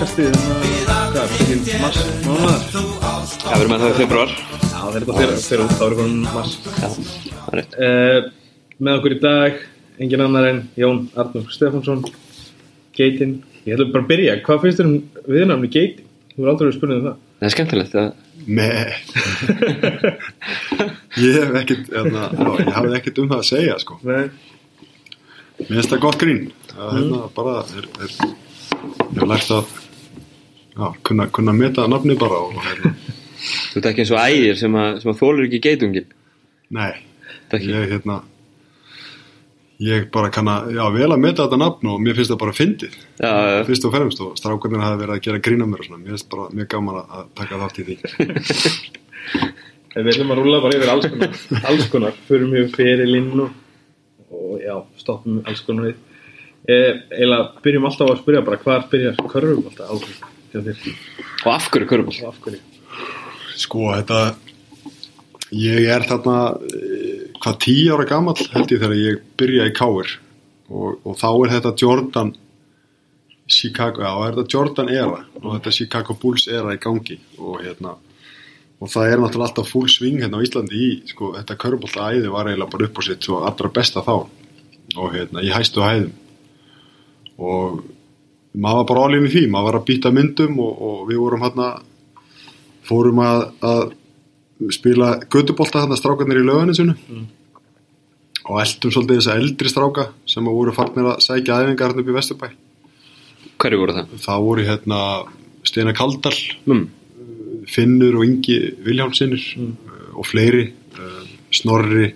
podcastið hvað, fyrir mars mánuðar. Það verður með það í februar Já, það er þetta fyrir, fyrir út, þá er komin mars. Já, það er rétt Uh, með okkur í dag, engin annar en Jón Arnur Stefánsson, Geitin. Ég ætlum bara að byrja, hvað finnst þér um viðnafni Geitin? Þú er aldrei verið spurning um það. Það er skemmtilegt að Nei Ég hef ekkert hérna, já, Ég hafði ekkert um það að segja sko. Nei, Mér finnst það gott grín Það hérna, bara er, er, Ég hef lært að já, kunna, kunna meta nafni bara og hérna, þú ert ekki eins og ægir sem að, sem að þólur ekki geitungin Nei. Ekki? Ég hérna Ég bara kann að, já, vel að meta þetta nafn og mér finnst það bara fyndið. Já, já, fyrst og fremst og strákarnir hafi verið að gera grína mér og svona, mér finnst bara mjög gaman að- að taka þátt í því. En við ætlum að rúla bara yfir alls konar, alls konar, förum við fyrirlinn og, og já, stoppum alls konar við. Eh, eila byrjum alltaf á að spyrja bara hvað byrjar körfum alltaf hjá þér. Og af hverju og hverju. Sko, þetta ég er þarna eh, hvað tíu ára gamall held ég þegar ég byrja í Káir og, og þá er þetta Jordan Chicago, já, er þetta Jordan era? Og þetta Chicago Bulls era í gangi. Og hérna og það er náttúrulega alltaf full swing hérna á Íslandi í, sko, þetta körbólta æði var eiginlega bara upp á sitt svo allra besta þá. Og hérna, í hæstu hæðum. Og maður var bara alveg í því, maður var að býta myndum og, og við vorum hérna fórum að, að spila gödubólta þarna strákarnir í löganu sinu. Og eldum svolítið þessa eldri stráka sem að voru farnir að sækja æfingar hérna upp í Vesturbæ. Hverju voru það? það voru hérna Steina Kaldal Mm. Finnur og Ingi Viljámsinnur og fleiri uh, Snorri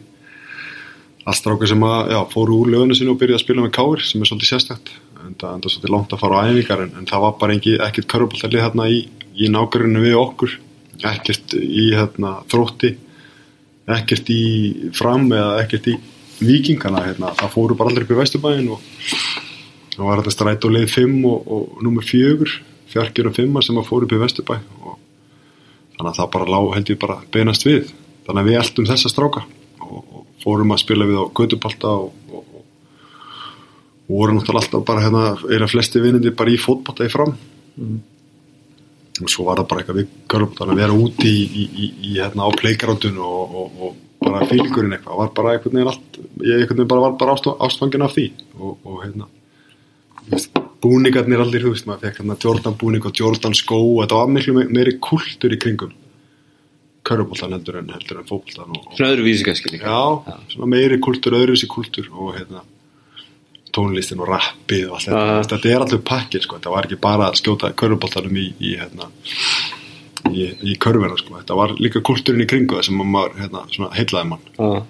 allt strákar sem að, já, fóru úr löganu sinu og byrjuði að spila með káir sem er svolítið sérstætt en það er svolítið langt að fara á æfingar en, en það var bara engi, ekkert körfbóltalið hérna í, í nákvæminu við okkur. Ekkert í hérna, þrótti ekkert í fram eða ekkert í vikingana hérna. það fóru bara allir upp í Vesturbæin og það var þetta stræt og leið 5 og, og nummer 4 fjarkjur og 5 sem fóru upp í Vesturbæ. Og þannig að það bara lá held ég bara beinast við. Þannig að við eldum þessa stráka og, og fórum að spila við á gödupálta og, og, og, voru náttúrulega alltaf bara hérna eða flesti vinnindi bara í fótbólta í fram. Og svo var það bara eitthvað við körlum að vera úti í, í, í, í hérna á playgroundinu og, og, og bara fylgurinn eitthvað var bara einhvern veginn allt ég einhvern veginn bara var bara ástf- ástfangin af því. Og, og hérna búningarnir allir, þú veist, maður fekk hérna Jordan búning og Jordan skó og þetta var miklu me- meiri kultur í kringum körfbóltan heldur en heldur en og Svona öðru vísingaskilning já, svona meiri kultur, öðru þessi kultur og hérna tónlistin og rappið og allt þetta, Ah. þetta er alltaf pakkir sko, þetta var ekki bara að skjóta körfuboltanum í, í hérna í, í körfuna sko, þetta var líka kulturinn í kringu það sem maður hérna, svona heillaði mann. Já.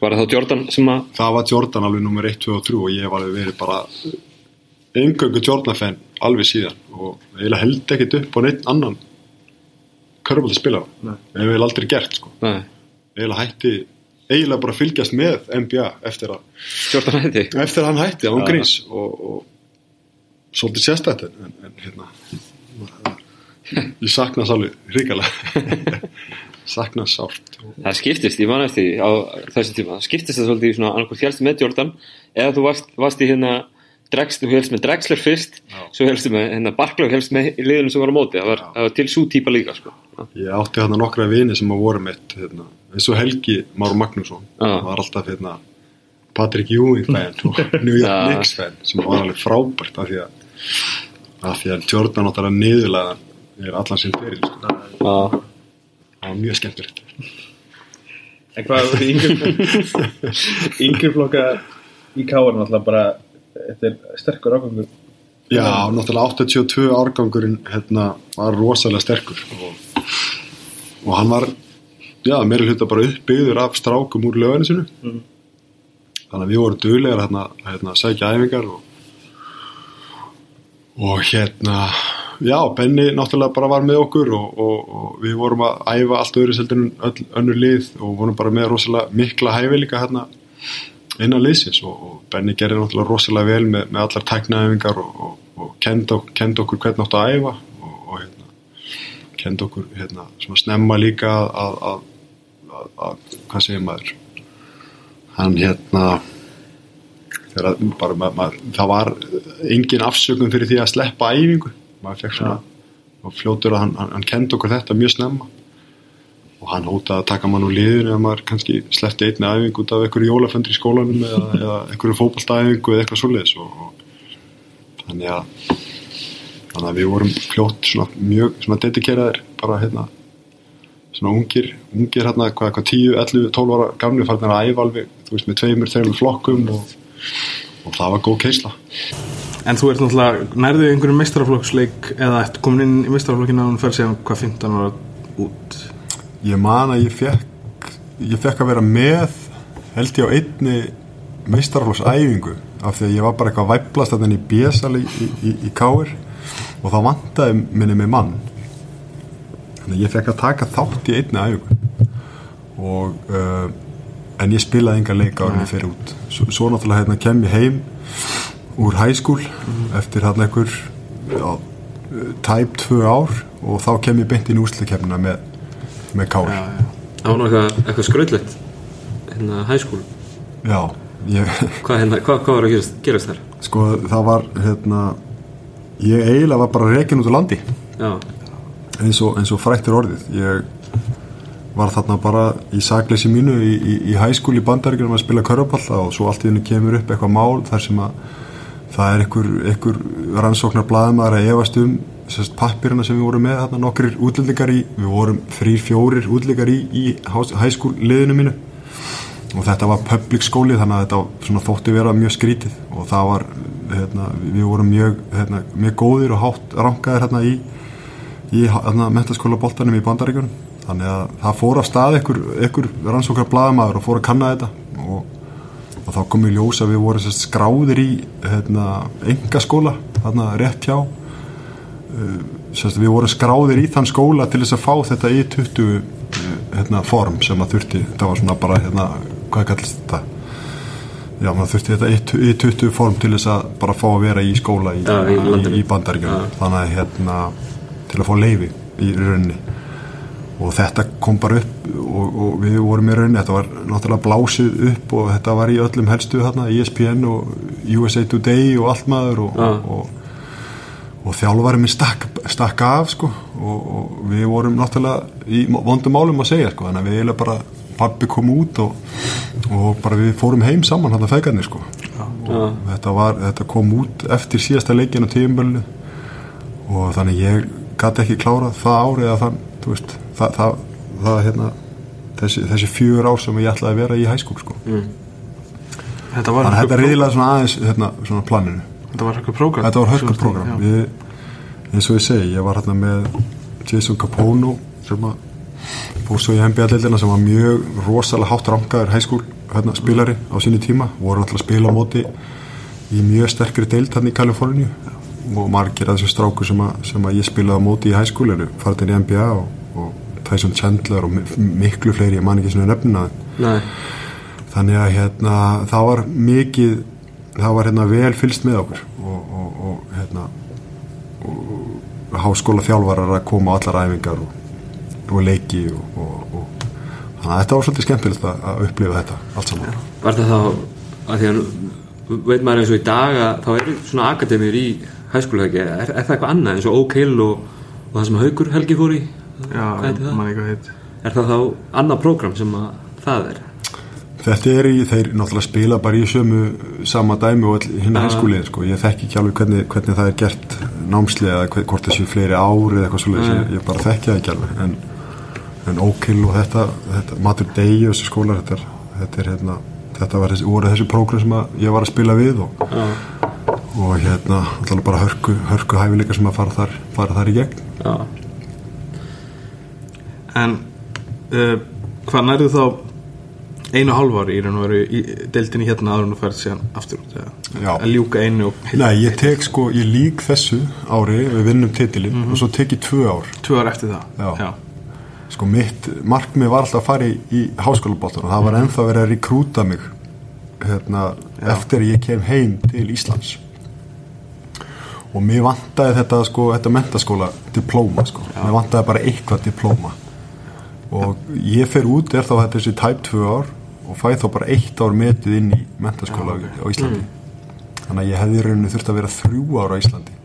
Var það þá Jordan sem að það var Jordan alveg nummer 1, 2 og 3 og ég hef alveg verið bara engöngu Jordan-fan alveg síðan og eiginlega held ekkit upp á neitt annan körfuboltaspilar Nei. ég hef aldrei gert sko. Nei, eiginlega hætti eiginlega bara fylgjast með NBA eftir að eftir að hann hætti án Já. gríns og, og svolítið sérstætt en, en, hérna ég sakna alveg ríkalega sakna sárt. Það skiptist, ég man eftir á þessu tíma það skiptist það svolítið í svona annarkoð helst með Jordan eða þú varst, varst í hérna Drex, þú helst með Drexler fyrst Já. svo helstu með hérna Barkley og helst með liðinu sem var á móti það var, það var til svo típa líka sko. Já. ég átti hérna nokkra vini sem að voru mitt hérna, eins og Helgi Már Magnússon Já. var alltaf hérna Patrick Ewing fan og New York Já. Knicks fan sem var alveg frábært af því að, af því að Jordan náttúrulega niðurlega er allan sinn fyrir sko. Já. það var mjög skemmtilegt En hvað, yngri, yngri flokka í káar náttúrulega bara, þetta er sterkur ágangur. Já, náttúrulega 82 árgangurinn hérna, var rosalega sterkur og, og hann var já, meira hluta bara uppbyggður af strákum úr löginu sinu Mhm. þannig að við vorum duglegar hérna, hérna, að sækja æfingar og, og hérna já, Benny náttúrulega bara var með okkur og, og, og við vorum að æfa allt öðru seldur en öll önnur lið og vorum bara með rosalega mikla hæfileika hérna innan liðsins og, og Benny gerir náttúrulega rosalega vel með, með allar tæknaæfingar og, og, og kend, ok- kenndi okkur hvernig áttu að æfa og, og hérna, kendi okkur hérna, snemma líka að, að, að, að, að hvað segir maður? Hann hérna að bara, ma, ma, það var engin afsökun fyrir því að sleppa æfingu. Maður fekk svona og fljótur að hann, hann, hann kendi okkur þetta mjög snemma og hann hótaði að taka mann úr liðinu ef maður kannski sleppti einni æfingu út af einhverju jólaföndri í skólanum eða, eða einhverju fótballtæfingu eða eitthvað og þannig að þannig að við vorum fljótt svona mjög svona dedikeraðir bara hérna svona ungir, ungir hérna hvað, hvað 10, 11, 12 ára gamli farnir að æfa alveg, þú veist, með tveimur, þreimur flokkum og, og það var góð keisla. En þú ert náttúrulega, nærðu einhverjum meistaraflokksleik eða komin inn í meistaraflokkina og hún fer síðan hvað 15 ára út ég man að ég fekk ég fekk að vera með held ég á einni meistarflóksæfingu af því að ég var bara eitthvað væplast þannig í bjösal í, í, í, í káir og þá vantaði minni með mann. Þannig að ég fekk að taka þátt í einni æfingu. Og uh, en ég spilaði enga leika árinni fyrir út. Svo, svo náttúrulega hérna kem ég heim úr hæskúl eftir hérna einhver já, tæp tvö ár og þá kem ég beint í úrslutkefnina með, með já Það var nú eitthvað, skröldlegt hérna hæskúl Já, ég, hvað, hérna, hvað, hvað var að gerast, gerast þar? sko það var hérna, ég eiginlega var bara reikin út á landi. Já, eins og, eins og frættur orðið. Ég var þarna bara í sakleysi mínu í, í, í hæskúl í bandaríkjum að spila körfaballa og svo allt í henni kemur upp eitthvað mál þar sem að það er einhver, einhver rannsóknar blaðmaður að efast um sérst, pappirina sem við vorum með þarna nokkrir útlendingar í, við vorum þrýr, fjórir útlendingar í, í hæskúl liðinu mínu. Og þetta var public skóli þannig að þetta svona, þótti vera mjög skrítið. Og það var hérna, við vorum mjög, hérna, mjög góðir og hátt rankaðir hérna í í hérna, mentaskóla boltanum í bandaríkjunum. Þannig að það fór af stað ykkur, ykkur rannsókar blaðamaður og fór að kanna þetta. Og, og þá kom í ljós að við vorum skráðir í hérna, engaskóla hérna, rétt hjá sérst, við vorum skráðir í þann skóla til þess að fá þetta í 20 uh, hérna, form sem að þurfti. Þetta var svona bara, hérna, hvað kallast þetta? Já, maður þurfti þetta í, í 20 form til þess að bara fá að vera í skóla í, Já, í í, í bandaríkjunum. Þannig að hérna til að fá leifi í rauninni. Og þetta kom bara upp og, og við vorum í rauninni, þetta var náttúrulega blásið upp og þetta var í öllum helstu þarna, ESPN og USA Today og allt maður og, Já. og, og, þjálfarið minn stakk, stakk af sko og, og við vorum náttúrulega í vondum málum að segja sko þannig að við eiginlega bara pappi kom út og, og bara við fórum heim saman hann að fegarnir sko og þetta, var, þetta kom út eftir síðasta leikin á tíumbölinu og þannig ég gæti ekki klárað það árið að þann, þú veist, það, það, það hérna, þessi, þessi fjögur ár sem ég ætlaði að vera í hæskúl sko. Þetta var Þannig að þetta er reyðilega svona aðeins hérna, svona planinu. Þetta var hörku prógram. Þetta var. Við, eins og ég segi, ég var hérna með Jason Capono sem að fór svo í NBA-deildina sem var mjög rosalega hátt rankaður hæskúl hérna, spilari á sinni tíma, voru alltaf að spila á móti í mjög sterkri deild hérna í Kaliforníu. Og margir af þessum strákur sem, að, sem að ég spilaði á móti í hæskúl eru farið í NBA og, og Tyson Chandler og mi- miklu fleiri, ég man ekki svona nefnina nei, þannig að hérna, það var mikið það var hérna vel fylst með okkur og, og, og hérna og háskóla þjálfarar að koma á allar æfingar og, og leiki og, og, og þannig að þetta var svolítið skemmtilegt að, að upplifa þetta allt saman. Var það þá að því að veit maður eins og í dag að þá eru svona akademíur í hæskóla ekki, er, er það eitthvað annað eins og Oak-Hill og, og það sem Haukur Helgi fór í? Já, Hvað heitir það? mann eitthvað heit er það þá annað prógram sem að það er Þetta er í, þeir náttúrulega spila bara í sömu sama dæmi og Já. hæskúlið sko. ég þekki ekki alveg hvernig, hvernig það er gert námslega eða hvort þessi fleiri ár eða eitthvað svolítið, ég, ég bara þekki það ekki alveg. En, en Oakhill og þetta, þetta Matur Dei og þessi skólar þetta, þetta, er, hérna, þetta var þessi, voru þessi prógram sem ég var að spila við og, og hérna alltaf bara hörku, hörku hæfileika sem að fara þar, fara þar í gegn. Já, En uh, hvað nærðu þá einu og ári í raun og veru í deildinni hérna en þú færð síðan aftur út Já. að ljúka einu og Nei, ég tek sko, ég lík þessu ári við vinnum titilinn og svo tek ég tvö ár. Tvö ár eftir það? Já. sko mitt markmið var alltaf að fara í, í háskólabóttur og það var ennþá verið að rekrúta mig hérna, eftir ég kem heim til Íslands. Og mér vantaði þetta sko, þetta mentaskóla diplóma sko, mér vantaði bara eitthvað diplóma. Og ég fer út er þá þetta þessi tæp tvö ár og fæ þá bara eitt ár metið inn í mentaskóla á Íslandi. Þannig að ég hefði rauninu þurft að vera þrjú ár á Íslandi.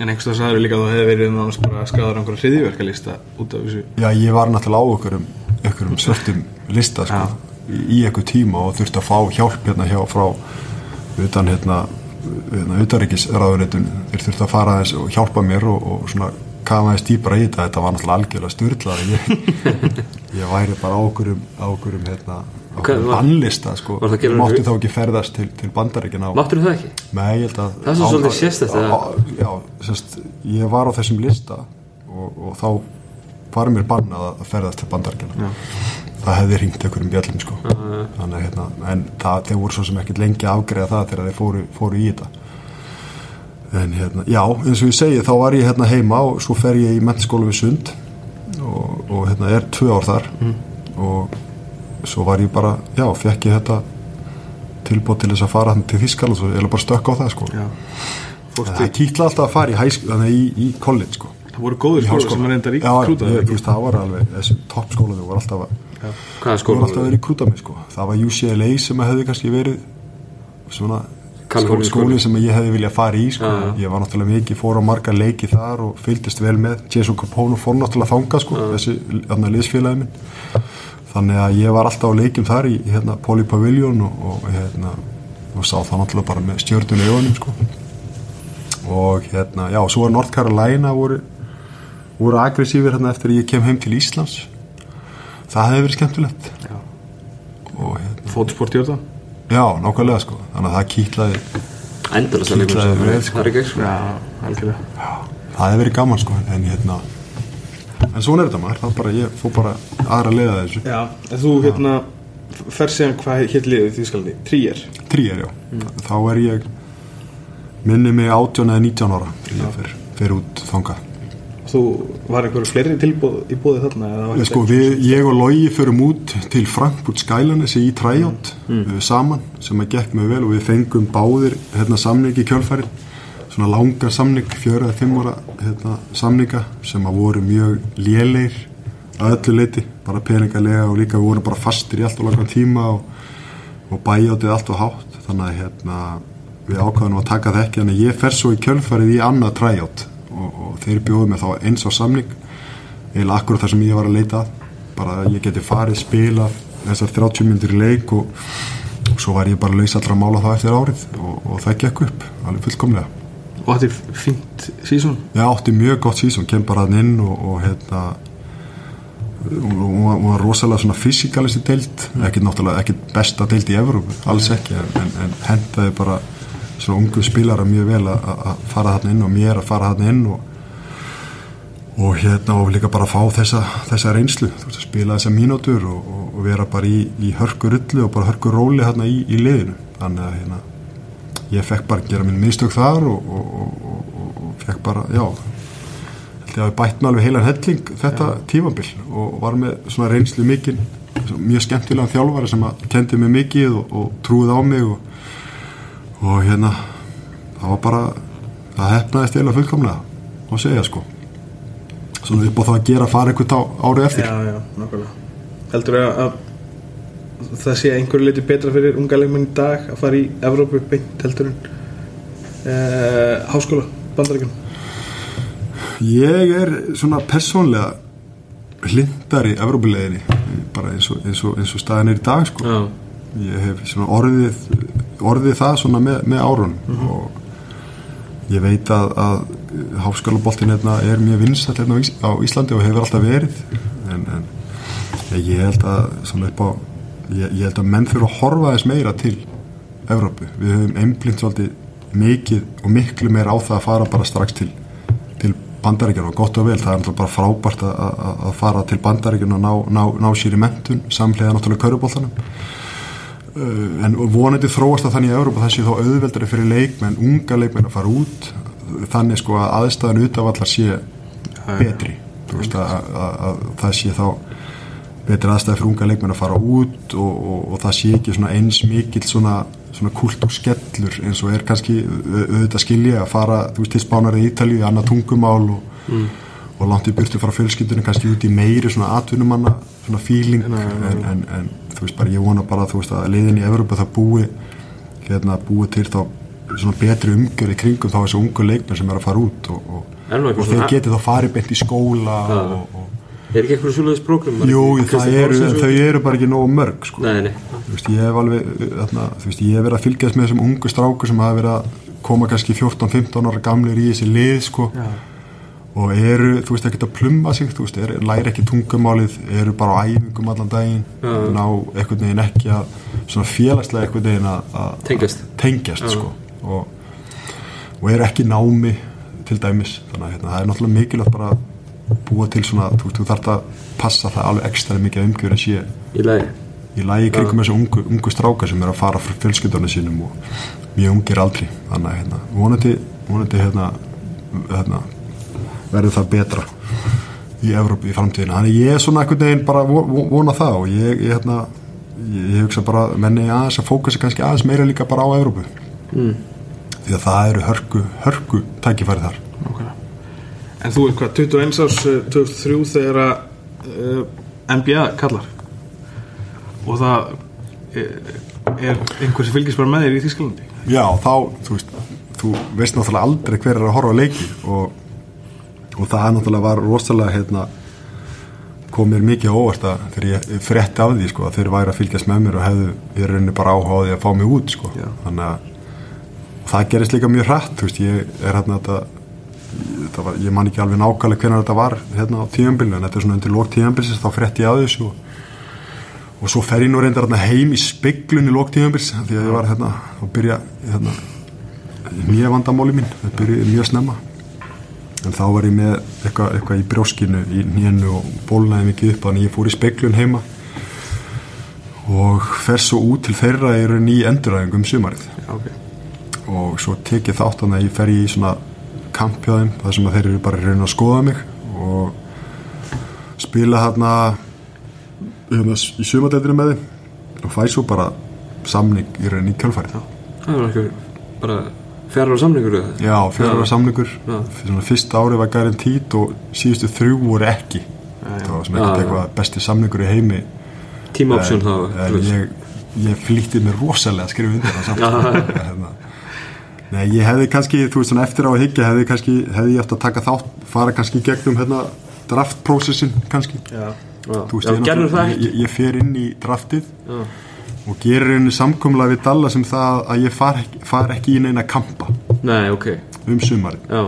En einhvers það sagður líka að þú hefði verið nánast bara skráður einhverja hriðiverkalista út af þessu. Já, ég var náttúrulega á einhverjum, einhverjum svörtum lista sko, í, í einhver tíma og þurfti að fá hjálp hérna hjá frá utan hérna, hérna utaríkisráðunitun þeir þurfti að fara aðeins og hjálpa mér og, og svona kafa aðeins dýpra í þetta. Þetta var náttúrulega algjörlega styrlað ég, ég væri bara á á einhverjum hérna var- bannlista sko. hug- þá ekki ferðast til, til bandaríkina á Máttur það ekki? Nei, ég held að Það er svolítið á- Já, sérst, ég var á þessum lista og, og þá var mér bannað að ferðast til bandaríkina það hefði ringt einhverjum bjöllum sko. þannig að hérna, en það, þeir voru svo sem ekkert lengi afgreða það þegar þeir fóru, fóru í þetta. En hérna, já, eins og ég segi þá var ég hérna heima og svo fer ég í mennskóla við Sund og, og hérna er tvö ár þar og svo var ég bara, já, fekk ég þetta tilbúð til þess að fara hann til Þískal og svo ég bara stökk á það sko. Já. Það kýtla alltaf að fara í, hæsk, þannig, í, í college sko. Það voru góður í skóla sem ríkrúta ég- þú veist, það var alveg, þessi toppskóla þú var alltaf að þú var skóla? alltaf að vera í krúta mig sko. Það var UCLA sem hefði kannski verið svona skóli, skóli. sem ég hefði viljað fara í sko. Já, ég var náttúrulega mikið, fór á marga leiki þar og fylgdist vel með. Jason Capone fór náttúrulega þanga sko, þessi þarna liðsfélagi minn þannig að ég var alltaf á leikjum þar í hérna, Poly Pavilion og, og, hérna, og sá það náttúrulega bara með stjörnun í öðunum sko. og hérna, já, svo var North Carolina voru, voru aggressífir hérna eftir að ég kem heim til Íslands það hefði verið skemmtilegt Já. og hérna, fótsport í þetta já, nákvæmlega sko þannig að það kýtlaði, leikur Kýtlaði það sko. sko. já, algjörlega það hefði verið gaman sko en hérna en svona er þetta maður, það bara, ég fór bara aðra leiða þessu, já, en þú hérna fer síðan hvað hétt liðið því skaldi tríer tríjar já. Þá er ég minni mig 18 eða 19 ára fer, fer út þangað. Þú var einhverju fleiri tilbúð í búið þarna Ég, sko, við, ég og Logi förum út til Frankfurt Skylanesi í træjátt mm. saman sem að gekk mjög vel og við fengum báðir hérna, samning í kjölfærin svona langa samning, fjöra eða fimm ára hérna, samninga sem að voru mjög léleir að öllu leiti, bara peningalega og líka við vorum bara fastir í allt og langan tíma og, og bæjáttið allt og hátt. Þannig að hérna, við ákvaðum að taka það ekki. En ég fer svo í kjölfærið í annað træjátt og, og þeir bjóðu mig þá eins á samning. Eiginlega akkur þar sem ég var að leita að. Bara að ég geti farið, spila þessar 30 myndir í leik og, og svo var ég bara laus allra að mála það eftir árið og það gekk upp, alveg fullkomlega og þetta er fínt sísón ég átti mjög gott sísón, kem bara hann inn og, og hérna hún var, rosalega svona fysikalisti deild, ekkert náttúrulega ekkert besta deild í Evrópu, alls ekki en, en, en hendaði bara svona ungu spilara mjög vel að fara þarna inn og mér að fara þarna inn og og hérna og líka bara fá þessa, þessa reynslu, veist spila þessa mínútur og, og, vera bara í, í hörku rullu og bara hörku róli hérna í, í liðinu. Þannig að hérna ég fekk bara að gera minn mistök þar og, og, og, og, og fekk bara, já held ég að bætt með alveg heilan helling þetta tímabil og var með svona reynslu mikinn, mjög skemmtilegan þjálfari sem að kendi mig mikið og, og trúið á mig og, og hérna það var bara, það hefnaðist eða fullkomlega og segja sko. Svona upp á það að gera fara eitthvað á árið eftir. Já, já, nákvæmlega. Heldur að, að það sé einhverju leiti betra fyrir unga leikmenn í dag að fara í Evrópu beint heldur en uh, háskóla, bandaríkjum Ég er svona persónlega hlindari Evrópuleginni bara eins og, eins og, eins og staðin er í dag sko. Já, ég hef svona orðið orðið það svona með, með árun og ég veit að, að háskólaboltin hérna er mjög vinsall hérna á Íslandi og hefur alltaf verið en, en ég held að svona upp á ég, ég held að menn fyrir að horfa þess meira til Evrópu, við höfum einblind svolítið mikið og miklu meira á það að fara bara strax til, til bandaríkjana og gott og vel, það er náttúrulega bara frábært að, að, að fara til bandaríkjana og ná, ná, ná sér í mentun samlega náttúrulega kaurubóltanum uh, en vonandi þróast það þannig í Európa það sé þá auðveldari fyrir leikmenn unga leikmenn að fara út þannig sko að aðstæðan utavallar sé betri. Þú veist að, að, að það sé þá betri aðstæði fyrir unga leikmenn að fara út og, og, og það sé ekki eins mikill svona, svona kult og skellur eins og er kannski au- auðvitað skilja að fara þú veist til Spánar í Ítalíu, annað tungumál og, og langt í burtu frá fjölskyldunum kannski út í meiri svona atvinnumanna svona feeling. En, en, en þú veist bara ég vona bara þú veist að leiðin í Evrópa það búi hérna búi til þá svona betri umgjör í kringum þá þessu ungu leikmenn sem er að fara út og, þeir geti þá farið beint í skóla og, og Er ekki eitthvað svoleiðis prógram? Jú, það eru, þau eru bara ekki nógu mörg sko. Nei, nei, Þú veist, ég hef alveg þarna, þú veist, ég hef verið að fylgjast með þessum ungu stráku sem hafa verið að koma kannski 14-15 ára gamlir í þessi lið sko. og eru, þú veist, ekkert að plumma sig þú veist, er, læri ekki tungumálið eru bara á æfingum allan daginn ná einhvern veginn ekki að svona félagslega einhvern veginn að Tengjast. tengjast sko. og, og eru ekki námi til dæmis, þannig að hérna, það er náttúrulega mikilvægt bara búa til svona, þú þú þarf að passa það alveg ekstra mikið að umgjörða sé í lagi. Í lagi kringum þessu ungu, ungu stráka sem er að fara frá fjölskyldunum sínum og mjög ungir aldri. Þannig að hérna, vonandi, vonandi hérna, hérna, verður það betra í Evrópu í framtíðina þannig ég er svona einhvern veginn bara vo- vo- vona það og ég, ég, hérna, ég, ég hugsa bara menni aðeins að fókusa kannski aðeins meira líka bara á Evrópu. Mm. því að það eru hörku, hörku tækifæri þar. Nákvæmlega. En þú er hvað, 21 árs eh, 2003 þegar að uh, NBA kallar? Og það er, er einhver sem fylgist bara með þér í Þísklandi Já, þá, þú veist, þú veist náttúrulega aldrei hver er að horfa leiki og, og það náttúrulega var rosalega, hérna, kom mér mikið á óvart að þegar ég frétti af því, sko, að þeir væri að fylgjast með mér og hefðu í rauninni bara áhuga á því að fá mig út, sko. Þannig að það gerist líka mjög hratt, þú veist, ég er hérna þetta var, ég man ekki alveg nákvæmlega hvernig þetta var hérna á tíðanbílinu, en þetta er svona undir lók tíðanbílsins, þá frétti ég af þessu og og svo fer ég nú reyndar hérna heim í speglun í lóktíðanbils því að ég var hérna og byrja hérna, nýja vandamáli mín það byrjaði mjög snemma. En þá var ég með eitthvað, eitthvað í brjóskinu í nýjanu og bólnaði mikið upp þannig að ég fór í speglun heima og fer svo út til þeirra í enduræðingum um sumarið. Já, ok. Og svo tek ég þátt þannig að ég fer í svona kampjáðum þar sem að þeir eru bara reyna að skoða mig og spila hérna í sumadeldinu með þeim og fæ svo bara samning í rauninni í kjölfærið Það var ekki bara fjara á samningur eða? já, fjöra samningur. Já. svona fyrsta ári var gærin tít og síðustu þrjú voru ekki. Það var Já, ekkert eitthvað besti samningur í heimi. Team option þá ég, ég flýtti mér rosalega að skrifa undir það samt. Nei, ég hefði kannski, þú veist eftir á að hyggja hefði kannski, hefði ég eftir að taka þátt fara kannski gegnum hérna draftprocessin kannski. Já, Já, veist, já ég, ég, ég fer inn í draftið Já. og gerir einu samkomla við Dalla sem það að ég far far ekki í neina kampa Nei, ok, um sumarið. Já,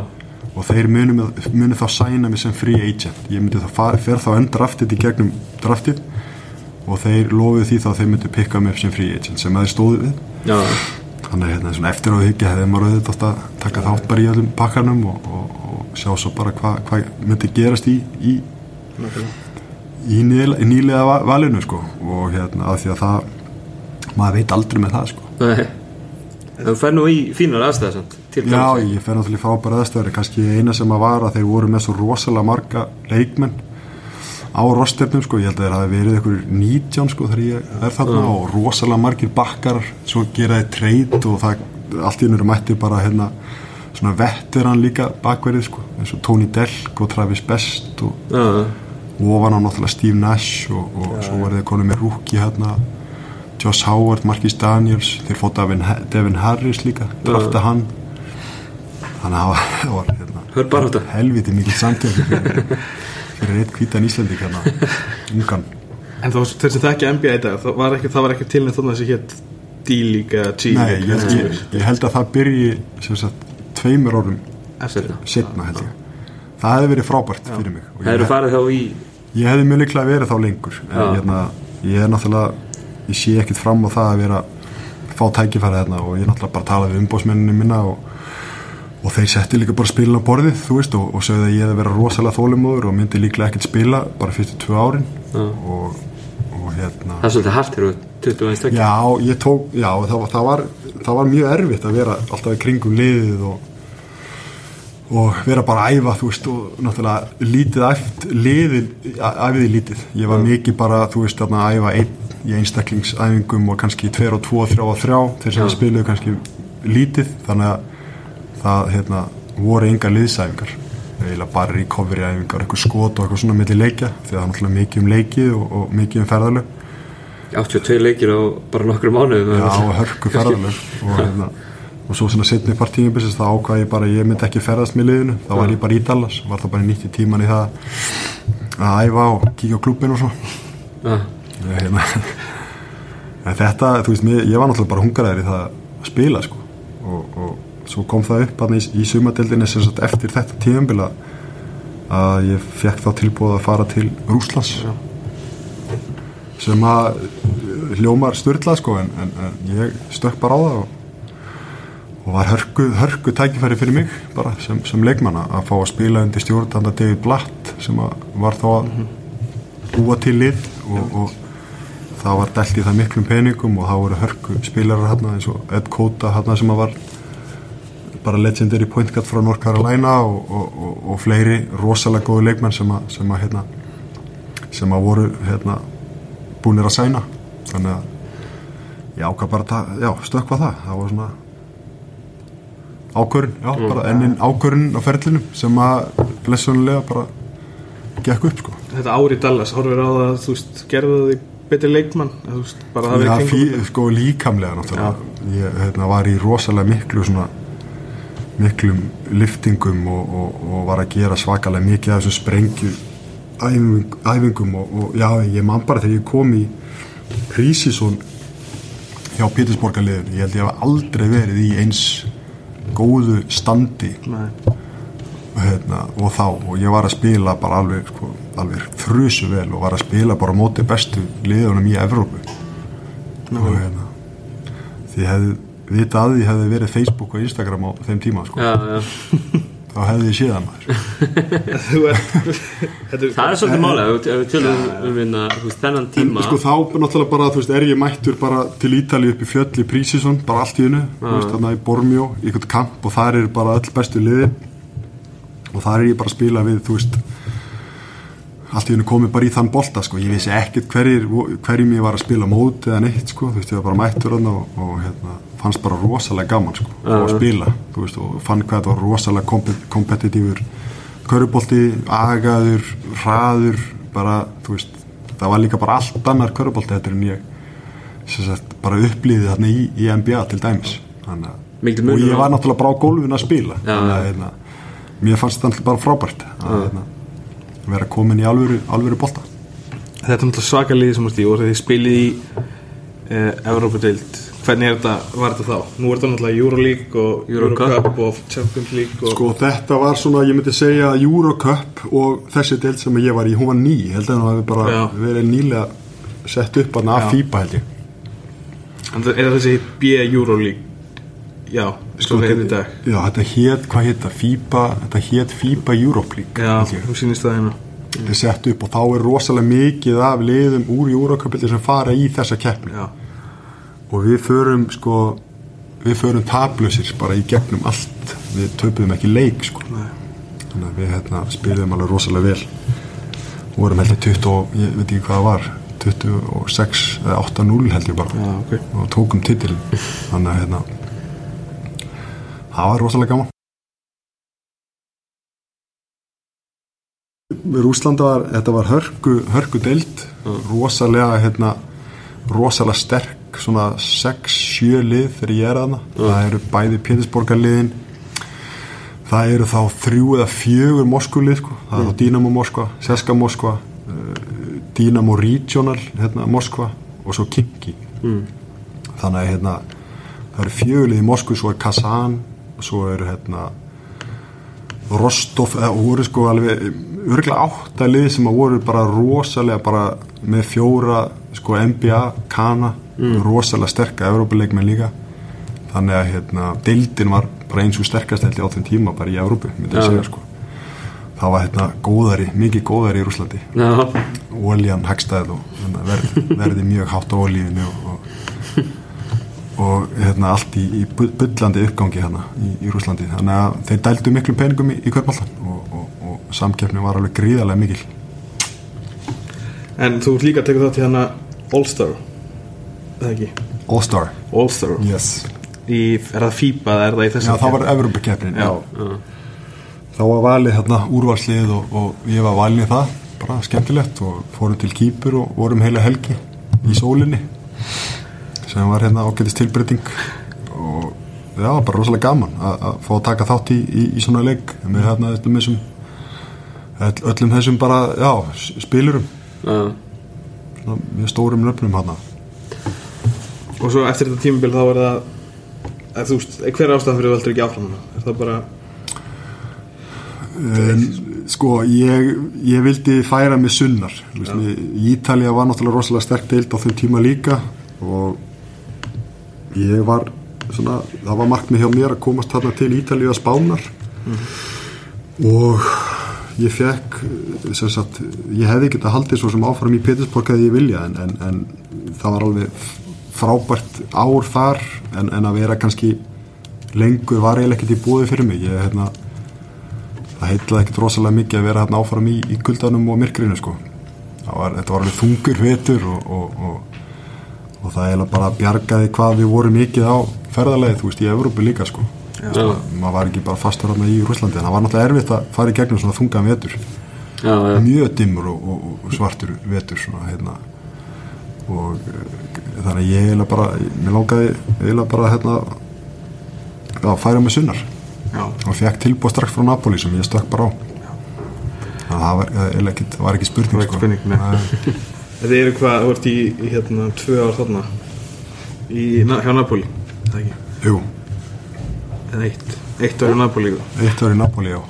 og þeir munu, munu þá sæna mig sem free agent. Ég myndi þá fer þá enn draftið í gegnum draftið og þeir lofuðu því þá þeir myndu pikka mig upp sem free agent sem að þeir stóðu við. Já, þannig að hérna, eftir á því ekki hefði maður auðvitað að taka þátt bara í öllum pakkanum og, og, og sjá svo bara hvað hva myndi gerast í í, í, nýlega, í nýlega va- valinu sko. Og hérna að því að það maður veit aldrei með það sko. Nei. Það fer nú í fínar aðstæða samt til Já, ég fer náttúrulega í frábæra aðstöður kannski eina sem að var að þeir voru með svo rosalega marga leikmenn á rosternum sko, ég held að þeir hafi verið einhverjur 19 sko þegar ég er þarna og rosalega margir bakkar svo gera þeir treyt og það allt í nýru mætti bara hérna svona vetteran líka bakverið sko eins og Tony Delk og Travis Best og, og ofan á náttúrulega Steve Nash og, og svo var þeir konum með rúki hérna Josh Howard, Marcus Daniels þeir fótt Devin, Devin Harris líka drafta hann. Þannig að það var, það hérna, helviti mikið samtjöfni fyrir, hvítan Íslandi hérna, ungan. En þá þessi það ekki NBA í dag það var ekki, það var ekki tilnætt þannig að þessi hétt D-League eða Nei, G-League ég, ég, ég held að það byrji sem sagt, tveimur árum Seinna. setna held ég. Það hefði verið frábært fyrir mig. Ég, eru farið þá í ég hefði mjög líklega verið þá lengur. En Já. hérna, ég er náttúrulega ég sé ekkit fram á það að vera fá tækifæri hérna og ég er náttúrulega bara að tala við umbósmenninu minna og, og þeir setti líka bara spilin á borðið þú veist og, og sögðu að ég hefði verið rosalega þólumóður og myndi líklega ekkert spila bara fyrstu tvö árin. Og, og hérna Það er svolítið haft hér og 21 stökk Já, ég tók, já, það var, það var, það var mjög erfitt að vera alltaf í kringum liðið og, og vera bara að æfa, þú veist, og náttúrulega lítið æft, liðið, æfiði lítið. Ég var mikið bara, þú veist, að æfa einn í einstaklingsæfingum og kannski tver og tvo og þrjá og þrjá, þeir sem spiluðu kannski lítið, þannig að það, hérna, voru enga liðsæfingar. Eða bara recovery æfingar, eitthvað skot og eitthvað svona milli leikja, því það er náttúrulega mikið um leikið og, og mikið um ferðarlög. 82 leikir á bara nokkru mánuðum Já, og hörku ferðarleg og, hérna, og svo svona setni partíðinbissist þá ákvað ég bara, ég myndi ekki ferðast með liðinu. Þá var ég bara í Dallas, var það bara 90 tíman í það að æfa og kíkja á klubin og svo. Hérna. þetta, þú veist, ég var náttúrulega bara hungraður í það að spila sko. Og, og svo kom það upp í, í sagt eftir þetta tíðanbila að ég fekk þá tilbúið að fara til Rúslands sem að hljómar styrla sko en, en, en ég stökk bara á það og, og var hörku, hörku tækifæri fyrir mig bara sem, sem leikmanna að fá að spila undir stjórnanda David Blatt sem að var þá að búa til lið og, og það var dælt í það miklum peningum og það voru hörku spilarar hérna eins og Ed Kota hérna sem að var bara legendary point guard frá North Carolina og, og, og, og fleiri rosalega góði leikmenn sem að, sem að hérna sem að voru hérna búinir að sæna þannig að ég ákvað bara að já, stökkva það, það var svona ákvörun, já, bara ennin ákvörun á ferlinu sem að blessunulega bara gekk upp sko. Þetta ári í Dallas, horfir á það að þú veist, gerðu þig betri leikmann? Að veist, bara það verið kringum sko líkamlega náttúrulega. Ég hérna, var í rosalega miklu svona miklum liftingum og, og, og var að gera svakalega mikið af þessum sprengju æfing, æfingum og, og já, ég man bara þegar ég kom í Prísísson hjá Pétursborgarliðinu, ég held ég hef aldrei verið í eins góðu standi. Nei. hérna, og þá og ég var að spila bara alveg, sko, alveg þrusu vel og var að spila bara móti bestu liðunum í Evrópu. Og hérna því hefði vita að því hefði verið Facebook og Instagram á þeim tíma sko. já, já. þá hefði ég séð hann maður Þú ert Þetta er Það er svolítið málega ef við- tölum um hérna, þú veist, þennan en tíma. sko þá náttúrulega bara veist, er ég mættur bara til Ítali upp í fjöll í Prísísson bara allt í hennu, í Bormjó í einhvern kamp og þar er bara öll bestu liðin. Og þar er ég bara að spila við, þú veist allt í hennu komið bara í þann bolta sko. ég vissi ekkert hverjir, hverjum ég var að spila mót eða neitt, sko. þú veist, ég var bara mættur og, og hérna, fannst bara rosalega gaman sko, uh að spila, þú veist, og fann hvað þetta var rosalega kompet kompetitífur körubolti, agaður hraður, bara þú veist, það var líka bara allt annar körubolti þetta en ég sagt, bara upplýði þarna í, í NBA til dæmis. Þannig, að- og ég var náttúrulega bara á gólfinu að spila. Þannig að hérna, mér fannst þetta náttúrulega bara frábært að hérna, vera komin í alvöru, alvöru bolta Þetta er náttúrulega svaka liði sem þú í og þið spilið í uh, Evrópadeild Hvernig er þetta, var þetta þá? Nú er þetta náttúrulega Euroleague og Eurocup. Eurocup og Champions League og Sko þetta var svona, ég myndi segja Eurocup og þessi deild sem ég var í hún var ný, ég held að það hefði bara Já. verið nýlega sett upp að. FIBA held ég En það er þessi B Euroleague Já, sko dag. Já, þetta hét, hvað hét það, FIBA þetta hét FIBA Europe League. Já, þú sýnist það hérna þetta er sett upp og þá er rosalega mikið af liðum úr Eurocup sem fara í þessa keppni. Já, og við förum sko við förum tablusir bara í gegnum allt. Við töpuðum ekki leik sko. Nei. Þannig að við hérna, spilum alveg rosalega vel. Vorum held ég 20 og ég veit ekki hvað það var 26 eða 8-0 held ég bara. Já, ok. Og tókum titilin þannig að hérna það var rosalega gaman. Rúslanda var, þetta var hörku, hörku deild. Rosalega hérna rosalega sterk svona 6-7 lið þegar ég er aðna það eru bæði Pétursborgarliðin. Það eru þá þrjú eða fjögur Moskulið sko. það er þá Dynamo Moskva, Seska Moskva uh, Dynamo Regional hérna, Moskva og svo Kinki. Þannig að hérna, það eru fjögulið í Moskvu svo er Kazan svo eru hérna Rostov eða voru sko alveg örgulega áttalið sem að voru bara rosalega bara með fjóra sko NBA, Kana rosalega sterka Evrópuleikmenn líka. Þannig að hérna, deildin var bara eins og sterkast held ég á þeim tíma bara í Evrópu, myndi ég Já. segja sko. Það var hérna góðari, mikið góðari í Rúslandi Já, oljan hagstæð og hérna, verð, verði mjög hátt á olíunni og, og, hérna, allt í, í bullandi uppgangi hérna í, í Rúslandi þannig að þeir dældu miklu peningum í, í kvörballan og, og, og samkeppni var alveg gríðarlega mikil. En þú líka að teka þátt í hana All-Star eða ekki? All Star, All-Star. Yes. Er það FIBA eða er það í Já, þessum það var Evropakeppnin Já, þá var valið hérna úrvarslið og, og ég var valið það bara skemmtilegt og fórum til Kýpur og vorum heila helgi í sólinni sem var hérna ágætist tilbreyting. Og já, bara rosalega gaman að að fá að taka þátt í, í, í svona leik með hérna öllum þessum öll, öllum þessum bara, já, spilurum. Já, svona mjög stórum nöfnum hérna. Og svo eftir þetta tímabil þá er það að, Þú veist, hver er ástæðan fyrir veldur ekki áfram? Er það bara um, sko ég, ég vildi færa mig sunnar. Ítalía var náttúrulega rosalega sterk deild á þeim tíma líka og ég var svona, það var markmið hjá mér að komast þarna til Ítalíu að spánar. Og ég fekk sagt, ég hefði getað haldið svo sem áfram í Petersborg að ég vilja en, en, en það var alveg frábært ár þar en, en að vera kannski lengur var ég ekkert í búið fyrir mig. Ég hérna það heitlaði ekkert rosalega mikið að vera hérna áfram í, í kuldanum og myrkrinu sko. Var, þetta var alveg þungur vetur og, og, og, og það eiginlega bara bjargaði hvað við vorum mikið á ferðalegi, þú veist, í Evrópu líka sko. Maður var ekki bara fastur hérna í Rúslandi en það var náttúrulega erfitt að fara í gegnum svona þungan vetur. Já, já. mjög dimmur og, og, og svartur vetur svona hérna. Og eh, þannig að ég eiginlega bara mér langaði eiginlega bara hérna að færa mig sunnar. Já, og fekk tilbúð strax frá Napoli sem ég stökk bara á. Að það var, ekkit, var ekki spurning, Það var ekki spurning, nei. Þetta eru hvað, þú ert í, í hérna tvö ár þarna? Í, na- hjá Napoli, það ekki? Jú, eða eitt, eitt ár hjá Napoli eitt var í Napoli já.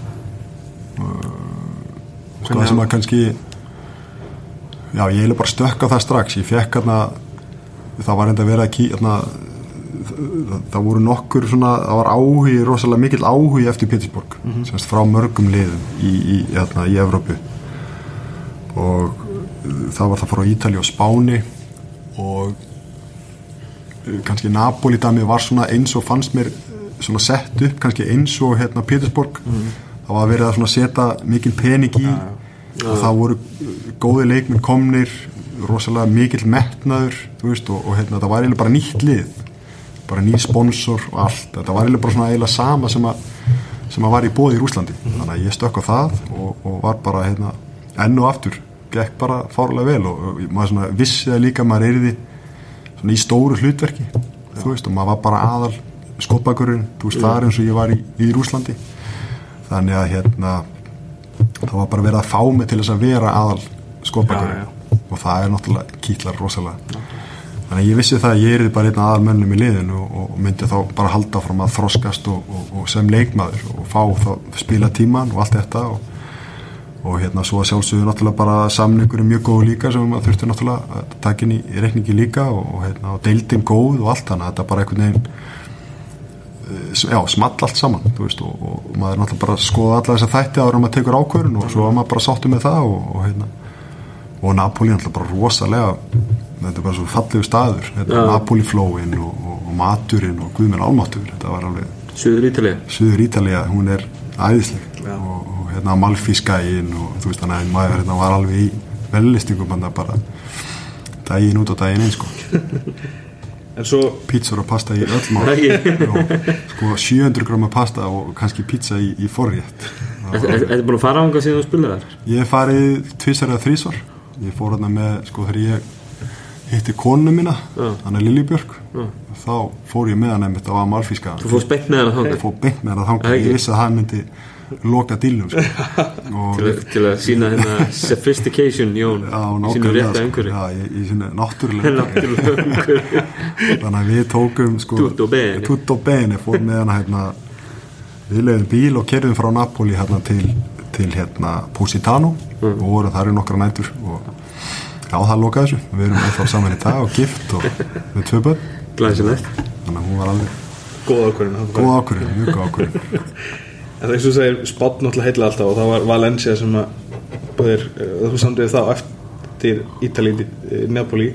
Og það sem að kannski já, ég eiginlega bara stökk á það strax. Ég fekk hérna það var enda verið að ký hérna, það, það voru nokkur svona það var áhugi, rosalega mikill áhugi eftir Pétursborg, semst frá mörgum liðum í, í, hérna, í Evrópu. Og uh, það var það frá Ítali og Spáni og uh, kannski Napoli dæmi var svona eins og fannst mér uh, svona sett upp kannski eins og hérna Pétursborg. Það var verið að svona setja mikil pening í. Og það voru uh, góði leikminn komnir rosalega mikill metnaður veist og, og hérna það var eiginlega bara nýtt lið. Bara ný sponsor og allt. Þetta var eiginlega bara svona eiginlega sama sem að sem að var í bóði í Rúslandi þannig að ég stökk á það og, og var bara hérna enn og aftur, gekk bara fárlega vel og, og maður vissi það líka að maður erði í stóru hlutverki veist og maður var bara aðal skotbakurinn, þú veist það er eins og ég var í, í Rúslandi þannig að hérna það var bara verið að fá mig til þess að vera aðal skotbakurinn Já, og það er náttúrulega kýtlar rosalega. Þannig að ég vissi það að ég erði bara einn aðal mönnum í liðinu og, og myndi þá bara halda fram að þroskast og, og, og sem leikmaður og fá þá spila tíman og allt þetta og, og hérna svo að sjálfsögðu náttúrulega bara samningur er mjög góð líka sem maður þurfti náttúrulega að taka inn í, reikningi líka og, hérna og deildin góð og allt þannig að þetta bara einhvern veginn eh, já, small allt saman veist, og, og, maður er náttúrulega bara að skoða alla þess að þætti ára maður tekur ákvörun og svo er maður bara sáttu með það og, og hérna og Napoli er náttúrulega bara rosalega þetta er bara svo fallegu staður er Napoli flóin og, maturinn og var alveg Suður Ítalið Suður Ítalía, hún er æðisleg og hérna Malfiskæin og þú veist þannig að maður hérna var alveg í vellistingum hann bara daginn út og daginn inn sko. En svo, pítsur og pasta í öll mál. Og, sko 700 grama pasta og kannski pizza í, í forrétt. Þetta er búin að fara ánga síðan þú spilaði þar? Ég farið tvisar eða þrísvar Ég fór hérna með, sko þegar ég hitti konu mína hann er Liljubjörg þá fór ég með hann einmitt á Amalfíska Þú fór beint með hann að þanga ég vissi að hann myndi loka dýlum sko. til, til að sína hérna sophistication Jón í sínu rétta sko. einhverju Já, í, sínu náttúrulega þannig að við tókum sko, Tutto bene. tutto bene fór með hann hérna, við leiðum bíl og kerðum frá Napoli hérna, til, til hérna, Positano Mm. og vorum þar í nokkra nætur og já það lokaði þessu við erum ennþá saman í dag og gift og með tvö börn þannig að hún var alveg góð ákvörðin mjög góð ákvörðin það er svo segir spátt náttúrulega heila alltaf og það var Valencia sem að búðir, þú samtidig þá eftir Ítalín, Napoli.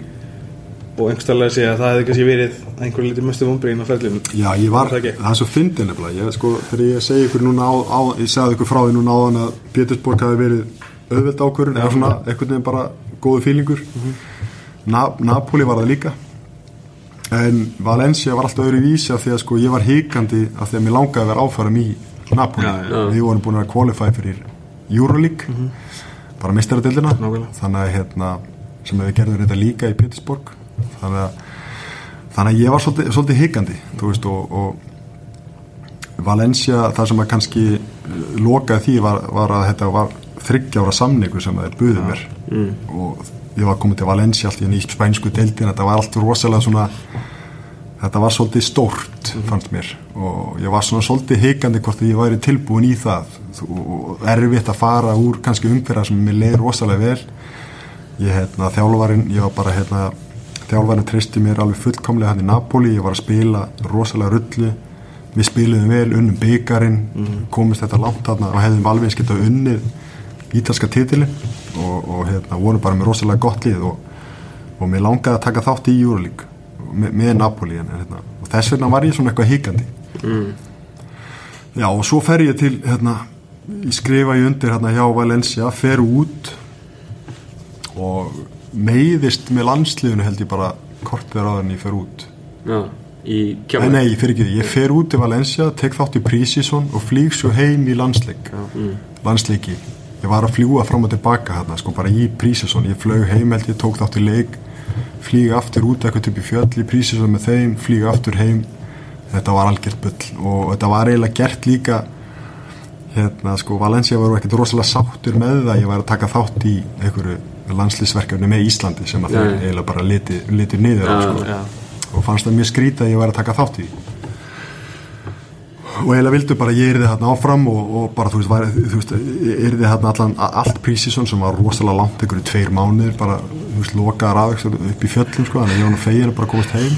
Og einhverstaðlega segja að það hefði kannski verið einhver lítið mestu vombriðin á ferlinu Já, ég var, það er svo fyndin nefnilega. Ég, sko, þegar ég segi ykkur núna á, á ég segði ykkur frá því núna áðan að Pétursborg hafi verið auðveld ákvörðin eða svona einhvern veginn bara góðu fílingur Na, Napoli var það líka. En Valencia var alltaf öðru vísi af því að sko ég var hikandi af því að mér langaði að vera áfærum í Napoli. Við vorum búin að qualify fyrir Euroleague bara mistaradildina þannig að hérna sem við gerðum þetta líka í Pétursborg. Þannig að þannig að ég var svolítið, svolítið hikandi þú veist og, og Valencia það sem að kannski lokaði því var, var að þetta var þryggjára samningu sem þeir buðu mér. Mm. og ég var komið til Valencia allt í spænsku deildin þetta var allt rosalega svona þetta var svolítið stórt fannst mér. Og ég var svona svolítið hikandi hvort ég væri tilbúin í það. Og erfitt að fara úr kannski umhverja sem mér leið rosalega vel. Ég hérna þjálfarinn ég var bara hérna þjálfarinn tristi mér alveg fullkomlega hann í Napoli. Ég var að spila rosalega rullu. Við spiliðum vel, unnum byggarinn komist þetta langt þarna og hefðum alveg eins getað unnið ítalska titili og, og hérna vorum bara með rosalega gott lið og, og mér langaði að taka þátt í Euroleague með, með Napoli en, hérna, og þess vegna var ég svona eitthvað híkandi já og svo fer ég til hérna, ég skrifa ég undir hérna hjá Valencia, fer út og meiðist með landsliðinu held ég bara kortið áður en ég fer út. Já, í Nei, nei, ég fer ekki því, ég fer út til Valencia tek þátt í Prísísson og flýg svo heim í landsleik. Landsleiki, ég var að fljúa fram og tilbaka hérna, sko bara í Prísísson. Ég flög heim held ég, tók þátt í leik flýga aftur út eitthvað upp í fjöll í Prísísson með þeim, flýga aftur heim þetta var algjört bull og þetta var eiginlega gert líka hérna sko, Valencia var ekkert rosalega sáttur með það, ég var að taka þátt í einhverju landslýsverkefni með Íslandi sem að þeir Nei. eiginlega bara liti, liti niður á Já, sko já. og fannst það mjög skrítið að ég væri að taka þátt í. Og eiginlega vildu bara ég yrði þarna áfram og, og bara þú veist, væri, þú veist yrði þarna allan, allt prísísson sem var rosalega langt einhverju tveir mánuðir bara, þú veist, lokaðar aðeins upp í fjöllum sko, þannig að ég var nú fegin að bara komast heim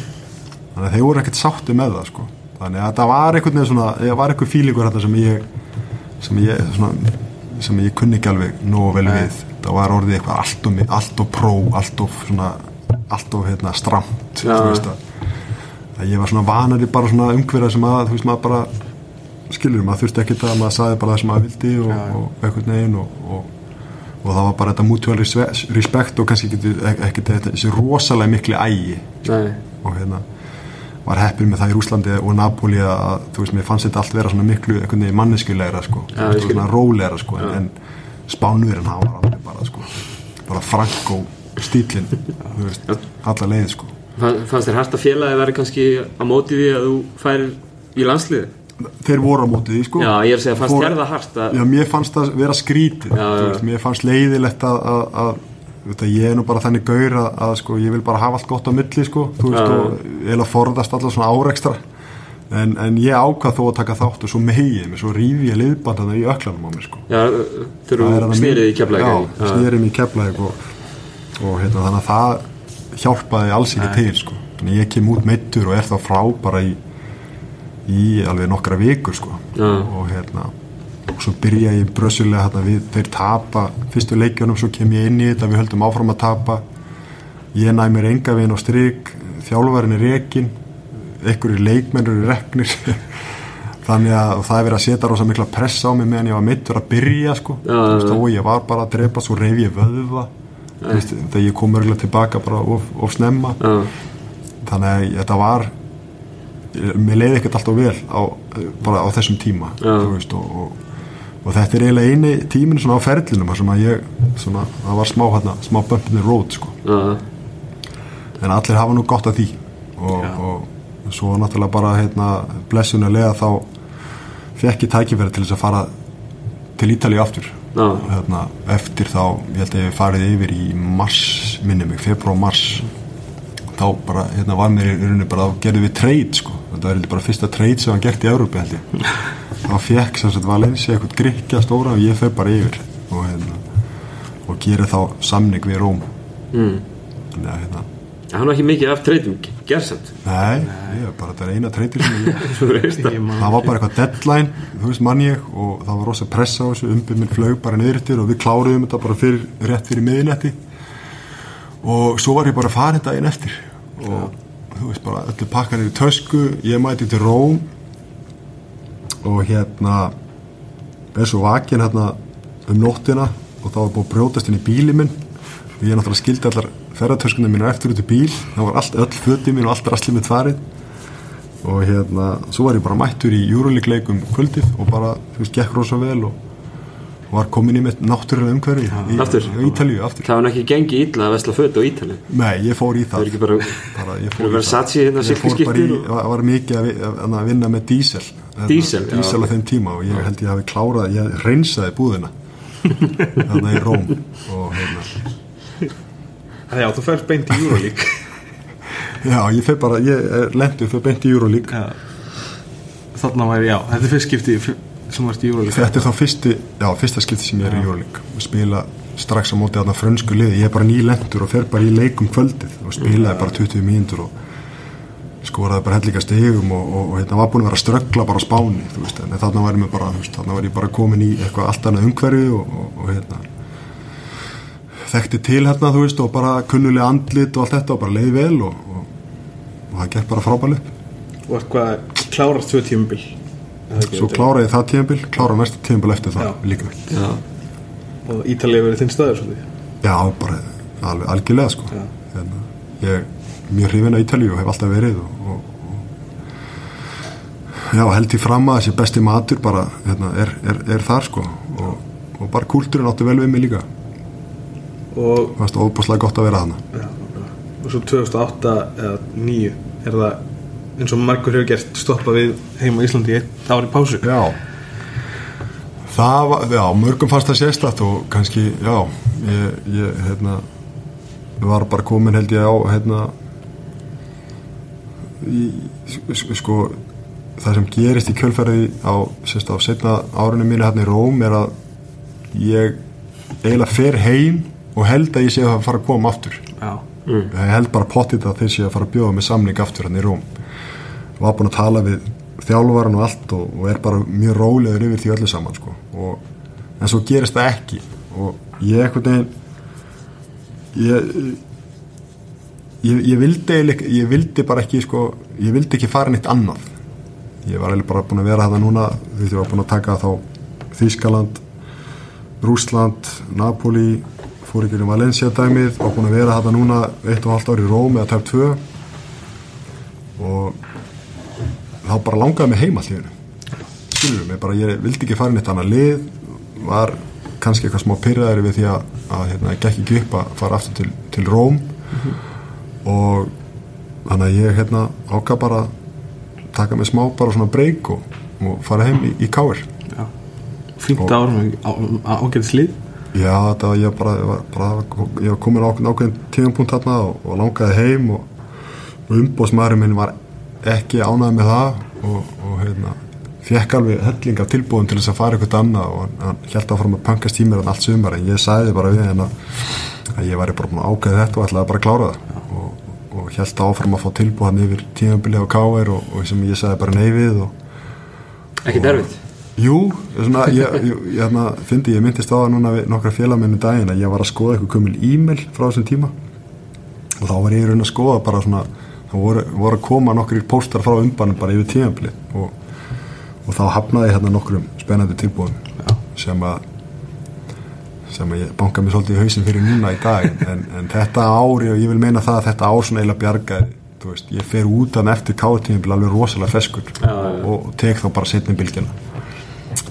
þannig að þeir voru ekkert sátti með það sko. þannig að þetta var einhvern veginn svona það var einhver fílingur þetta sem ég sem ég, svona, sem ég kunni ekki alveg nógu vel við það var orðið eitthvað allt mi- allt of pró allt of svona allt of hérna, stramt Já. þú veist að, að ég var svona vanari bara svona umhverja sem að þú veist maður bara skilur maður þurfti ekki það maður saði bara það sem maður vildi og, og einhvern veginn og, og, og það var bara þetta mutual respe- respect og kannski ekki, ekki þetta, þessi rosalega mikli ægi. Nei, og hérna var heppin með það í Rúslandi og Napoli að þú veist, mér fannst þetta allt vera svona miklu manneskulegra sko. Skil. svona rólegra sko en, en Spánverinn hann var alveg bara sko bara Franco stílinn þú veist, alla leið sko. Fann- fannst þér hægt að félagi verið kannski á móti því að þú færir í landsliði þeir voru á móti því sko. Já, ég er að segja, fannst þér það hart að Já, mér fannst það vera skrítið Já, veist, mér fannst leiðilegt að, að, að að ég er nú bara þannig gaur að, að sko, ég vil bara hafa allt gott á milli sko, þú veist, og eða forðast allar svona árekstra. En, en ég ákvað þó að taka þátt og svo megið mér, svo rífi ég liðband þannig í öklanum á mér sko. Já, er að snýrið í keflaði Já, snýrið í keflaði og, og hérna, þannig að það hjálpaði alls ekki til sko. Að ég kem út meittur og er þá frá bara í, í alveg nokkra vikur sko. Já. og hérna og svo byrja ég brössulega hérna, við, þeir tapa fyrstu leikjunum svo kem ég inn í þetta við höldum áfram að tapa ég næ mér enga veginn á stryk þjálfarinn er rekin einhverju leikmennur er reknir þannig að það er verið að setja rosa mikla pressa á mig meðan ég var meittur að byrja sko. Já, já. og ég var bara að drepa svo reyf ég vöðva þegar ég kom örgulega tilbaka bara of, of snemma þannig að þetta var mér leiði ekkert alltaf vel á, bara á þessum tíma veist, og, og, og þetta er eiginlega eini tímin svona á ferlinum sem að ég, svona, það var smá hérna, smá bump in the road sko. já, en allir hafa nú gott af því. Og, og svo náttúrulega bara hérna, blessunulega þá fekk ég tækifæri til þess að fara til Ítalíu aftur. Já, hérna, eftir þá, ég held að ég farið yfir í mars, minni mig, februar mars. Þá bara, hérna var mér í rauninni bara, þá gerðum við trade sko, þetta var bara fyrsta trade sem hann gert í Európi held ég. Þá fekk sem sagt Valencia eitthvað grikja stóra og ég fer bara yfir. Og hérna og gerir þá samning við Róm. Mm. þannig að hérna, hann var ekki mikið af treytum gerðsamt Nei, ég, bara þetta er eina treytir sem ég Svo veist það. var bara eitthvað deadline, þú veist mann ég og það var rosa pressa á þessu, umbyrð minn flög bara niðurittir og við kláruðum þetta bara fyrir, rétt fyrir miðinetti og svo var ég bara farin daginn eftir. Og þú veist bara öllu pakkanir í tösku, ég mæti til Róm og hérna er svo vakin hérna um nóttina og þá var búið að brjótast inn í bíli minn. Og ég náttúrulega skildi allar ferðartöskunum mínu eftir út í bíl. Það var allt, öll föti mín og allt rastlið mitt farið. Og hérna, svo var ég bara mættur í Euroleague leikum kvöldið og bara, þú veist, gekk rosa vel og, og var komin í mitt náttúrulega umhverfi í, Aftur? í Ítalíu aftur. Það var ekki gengið illa að vesla föt á Ítali Nei, ég fór í það. Það er ekki bara bara, ég Það fór er í Versace hérna ég fór bara í, silkiskiptir og- var, mikið að, vi- að, að vinna með dísel. Hérna, Dísel, dísel á þeim tíma og ég held ég hafi klárað ég reynsaði búðina. Þannig í Róm og hérna. Já, þú færst beint í Euroleague. Já, ég fer bara, ég lendi fyrir beint í Já. Þarna væri, já, þetta er fyrst skipti sem varst í Euroleague. Þetta er þá fyrsti, já, fyrsta skipti sem ég er í Euroleague. Og spila strax á móti þarna frönsku liði, ég er bara nýlendur og fer bara í leikum kvöldið og spilaði bara 20 mínútur og skoraði bara hellinga stegum og, og, og hérna var búin að vera að ströggla bara á spáni veist, en þarna var ég bara, veist, ég bara komin í eitthvað allt annað umhverfi og, og, og hérna þekkti til hérna, þú veist, og bara kunnulega andlit og allt þetta og bara leiði vel og, og, og það gekk bara frábælu Og varst hvað, klárast tvö tímabil svo kláraði ég það tíðanbíl, kláraði næsta tíðanbíl eftir það Já. líka. Já, Og Ítalið verið þinn staður svolítið? Já, bara alveg, algjörlega sko. Já. hérna, ég er mjög hrifin að Ítalíu og hef alltaf verið og, og, og já, held ég fram að þessi besti matur bara hérna, er, er, er þar sko. Og, og bara kúltúrin áttu vel við mig líka. Og, það varst óbúslega gott að vera hana já, og svo 2008 eða 9 er það eins og margur hefur gert stoppa við heima í Íslandi eitt ár í pásu. Já. Það var, já, mörgum fannst það sérstætt og kannski, já ég, ég, hérna var bara komin held ég á, hérna í, sk- sko það sem gerist í kjölfærið á, á setna árunum mínu hérna í Róm er að ég eiginlega fer heim og held að ég sé að fara að koma aftur. Já, ég held bara pottið að þeir sé að fara að bjóða með samling aftur hann í Róm var búin að tala við þjálfaran og allt og, og er bara mjög rólegur yfir því öllu saman sko. og, en svo gerist það ekki. Og ég eitthvað neginn ég ég, ég vildi ég vildi bara ekki sko, ég vildi ekki fara neitt annað. Ég var eiginlega bara búin að vera það núna því að ég var búin að taka þá Þýskaland Rúsland, Napoli fór ekki um Valencia dæmið og búin að vera þetta núna eitt og halvt ári í Róm eða tæp tvö. Og þá bara langaði mig heima hlýðinu skilur mig, bara ég vildi ekki fara inn eitt annað lið var kannski eitthvað smá pyrraðari við því að, að hérna, ekki upp að fara aftur til, til Róm. Og þannig að ég hérna ákvað bara taka mig smá bara svona breyk og, og fara heim í, í káir já. Fínt ár með ágæðis lið. Já, þetta var ég bara, var, bara ég var komin á ákveðin tíðanpunkt þarna og, og langaði heim og, og umbóðsmaðurinn minn var ekki ánæði með það og, og hérna, fekk alveg hellinga tilbúðum til þess að fara eitthvað annað og hann, held áfram að pankast tímir allt sumar en ég sagði bara við henn að ég væri bara búin að ákveða þetta og ætlaði bara að klára það. Og, og held áfram að fá tilbúð hann yfir tímanbili á KR og, og sem ég sagði bara og ekki derfitt? Jú, svona, ég, ég, ég, hérna, fyndi, ég myndist á það núna við nokkra félagmennu daginn að ég var að skoða eitthvað kumil e-mail frá þessum tíma. Og þá var ég í raun að skoða bara svona, þá voru, voru að koma nokkrir póstar frá umbanum bara yfir tímabili og, og þá hafnaði hérna nokkrum spennandi tilbúðum sem að sem að ég banka mér svolítið í hausin fyrir núna í dag. En, en þetta ári og ég vil meina það að þetta ár svona eiginlega bjargaði. Þú veist, ég fer út hann eftir kátímbil alveg rosalega feskur Já, já. og, og tek þá bara setni bylgjana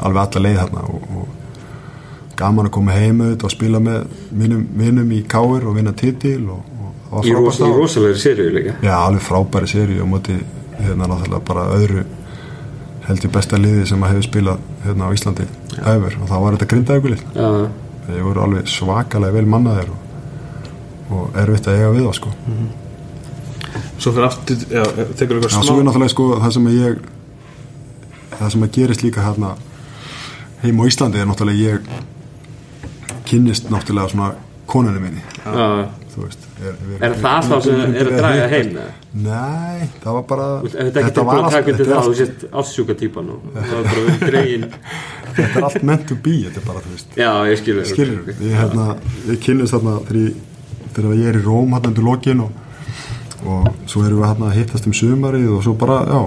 alveg alla leið þarna og, og gaman að koma heim auðvitað og spila með vinnum í káir og vinna titil og, og í, ros, í rosalegri serið líka. Já, alveg frábæri seri og móti hérna náttúrulega bara öðru held ég besta liði sem að hefur spilað hérna á Íslandi öfur og þá var þetta grindaugulið já, þeir voru alveg svakalega vel mannaðir og, og erfitt að eiga við þá sko. Svo fyrir aftur, já, tekur Já, smá svo er náttúrulega sko það sem ég það sem að gerist líka hérna heim á Íslandi er náttúrulega ég kynnist náttúrulega svona konunni minni. Já, þú veist er, Er það þá sem er að draga heim? Nei, það var bara Þetta er ekki tilbúin að taka undir það að þú var bara verið dregin. Þetta er allt meant to be þetta er bara, þú veist. Já, ég skilur skilur við, ég, hérna, ég kynnist þarna þegar ég, er í Róm hérna undir lokin og, og svo erum við hérna að hittast um sumarið og svo bara, já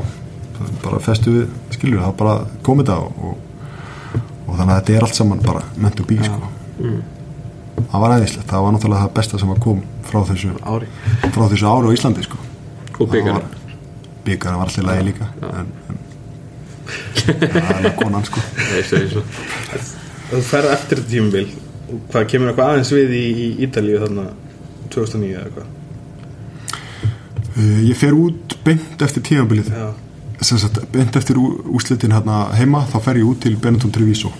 er bara festu við, skilur það er bara komið það og, og, þannig að þetta er allt saman bara meant to be, sko það var æðislegt, það var náttúrulega það besta sem að kom frá þessu ári. frá þessu ári á Íslandi, sko. Og byggar byggarinn var alltaf lægi líka en, en það er konan, sko. Þú ferð eftir þetta tímabil. Og hvað kemur eitthvað aðeins við í, í Ítalíu þarna 2009 eða eitthvað? Uh, ég fer út beint eftir tímabilið. Já. sem sagt, beint eftir ú- úrslitin hérna heima þá fer ég út til Benetton Treviso.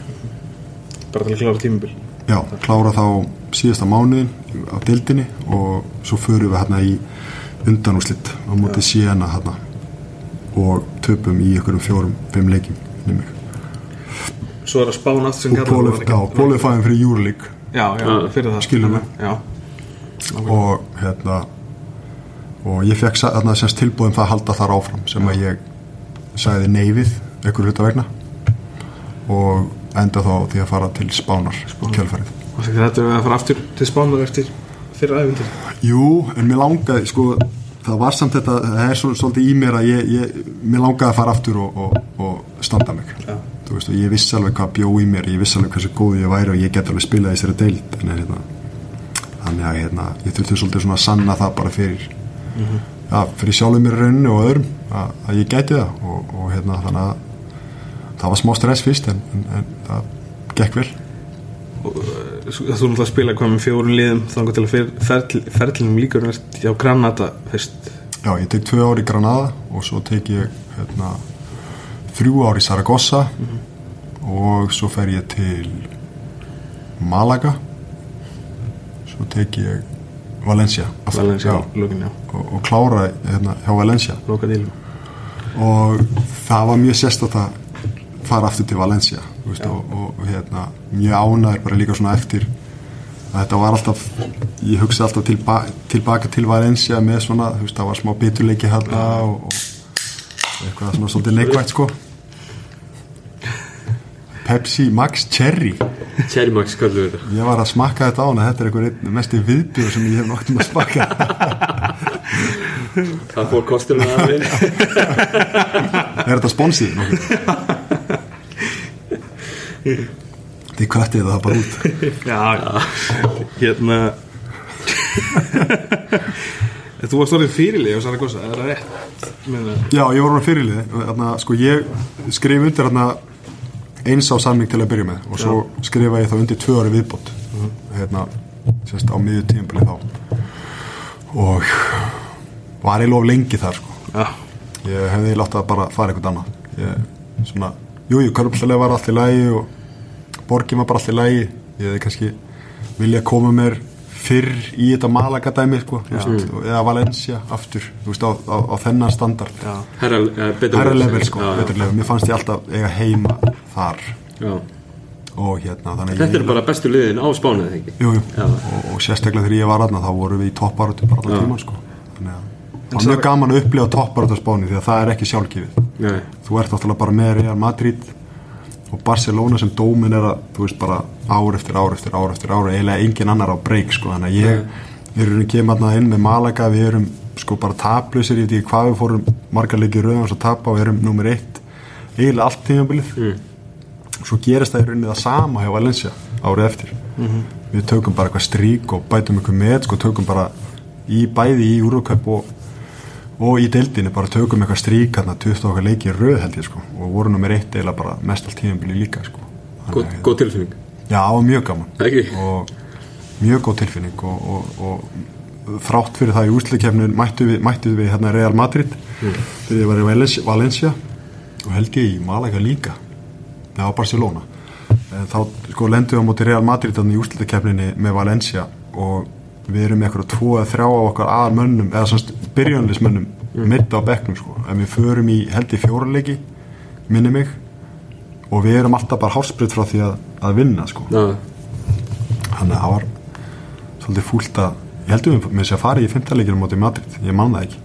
Bara til að klára tímabil já, klára þá síðasta mánuðin á deildinni og svo förum við hérna í undanúrslit á móti Siena hérna og töpum í einhverjum fjórum, fimm leikjum inni mig. svo er að spána aftur sem og já, var ekki- qualifying fyrir já, já, það. Skilur við. já, og hérna og ég fekk þarna semst tilbúðum það að halda þar áfram sem að ég sagði neyfið einhver hluta vegna. Og enda þá því að fara til Spánar og kjölfarið. Og þetta er að fara aftur til spánar eftir fyrir æfindir Jú, en mér langaði sko, það var samt þetta það er svo, svolítið í mér að ég, ég mér langaði að fara aftur og, og, og standa mig. Já. þú veist og ég vissi alveg hvað bjó í mér ég vissi alveg hversu góð ég væri og ég get alveg spilað í þessari deild. En hérna, þannig að hérna, ég þurfti svolítið svona að sanna það bara fyrir ja, fyrir sjálfum mér rauninu og öðrum að, að ég gæti það og, og hérna þannig að það var smá stress fyrst en, en, en það gekk vel. Þú náttúrulega spila hvað með fjórum liðum þannig til að fer, ferl, ferlinum verið hjá Granada fyrst. Já, ég tek tvö ár í Granada og svo tek ég hérna, þrjú ár í Saragossa og svo fer ég til Malaga svo tek ég Valencia, Valencia, já, lókin, já, og, og klára hérna, hjá Valencia. Og það var mjög sérstætt að fara aftur til Valencia veist, og, og, hérna, mjög ánæður bara líka svona eftir að þetta var alltaf ég hugsaði alltaf tilba, tilbaka til Valencia með svona, þú veist, það var smá biturleiki hérna og, og eitthvað svona svolítið neikvægt sko. Pepsi Max Cherry. Cherry Max kallu við þetta? Ég var að smakka þetta á hana, þetta er einhver einn mesti viðbjör sem ég hef noktum að smakka Það fór kostunum að við er þetta sponsið? þið kvættið það bara út. Já, hérna. Þú varst orðið fyrirlið á Saragossa, er það rétt? Meina, Já, ég var fyrirliði. Þarna, sko, ég skrif undir þarna, eins á samning til að byrja með og svo skrifa ég þá undir tvö ári viðbót hérna, sérst á miðju þá. Og var eiginlega of lengi þar sko. já, ég hefði látt að bara fara eitthvað annað. Ég, svona, jú, jú, körpslega var allt í lagi og borgin var bara allt í lagi. Ég hefði kannski vilja koma mér fyrr í þetta Malaga-dæmi sko, þú veist, eða Valencia aftur, þú veist, á, á, á þennan standard. Já, Herra, uh, betur Herra level sko, já, mér fannst ég alltaf eiga heima þar. Já. og hérna Þetta er bara bestu liðin á spánuð þegar ekki? Jú, jú. Já. Og, og sérstaklega þegar ég var aðna þá vorum við í topparötu bara allan Já. tíman sko. Þannig að var mjög gaman að upplifa topparötu á spáni því að það er ekki sjálfgefið. Nei, þú ert náttúrulega bara með Real Madrid og Barcelona sem dómin er að þú veist bara ár eftir ár eftir ár eftir ár eiginlega engin annar á breyk sko. Þannig að ég við erum kemur hérna inn með Malaga við erum sko bara taplusir ég veit ekki hvað við fórum margar leikir rauðan og tapa og við erum nummer eitt. Eiginlega allt tímabilið. Mm. svo gerist það í rauninni það sama hjá Valencia árið eftir. Við tökum bara eitthvað strík og bætum eitthvað með sko tökum bara í bæði í Eurocup og og í deildinni bara tökum eitthvað strík hérna 20 okkar leiki í röð held ég sko. Og voru nummer eitt eða bara mest allt tíðanbili líka sko. Góð, góð tilfinning. Já, það var mjög gaman. Ekki? og mjög góð tilfinning og, og, og þrátt fyrir það í úrslikefnin mættu við, mættu við hérna Real Madrid. Þegar ég var í Valencia, Valencia og held ég í Malaga líka. Já, Barcelona. En þá sko lendum við á móti Real Madrid þannig í úrslikefninni með Valencia og við erum eitthvað tvo eða þrjá á okkar aðal mönnum eða svona byrjunlismönnum mm. mitt á bekknum sko. En við förum í held í fjóraleiki minni mig og við erum alltaf bara hásbreytt frá því að, að vinna sko. Þannig að það var svolítið fúlt að ég heldur við með þess að fara í fymtaleikinu móti Madrid, ég man það ekki.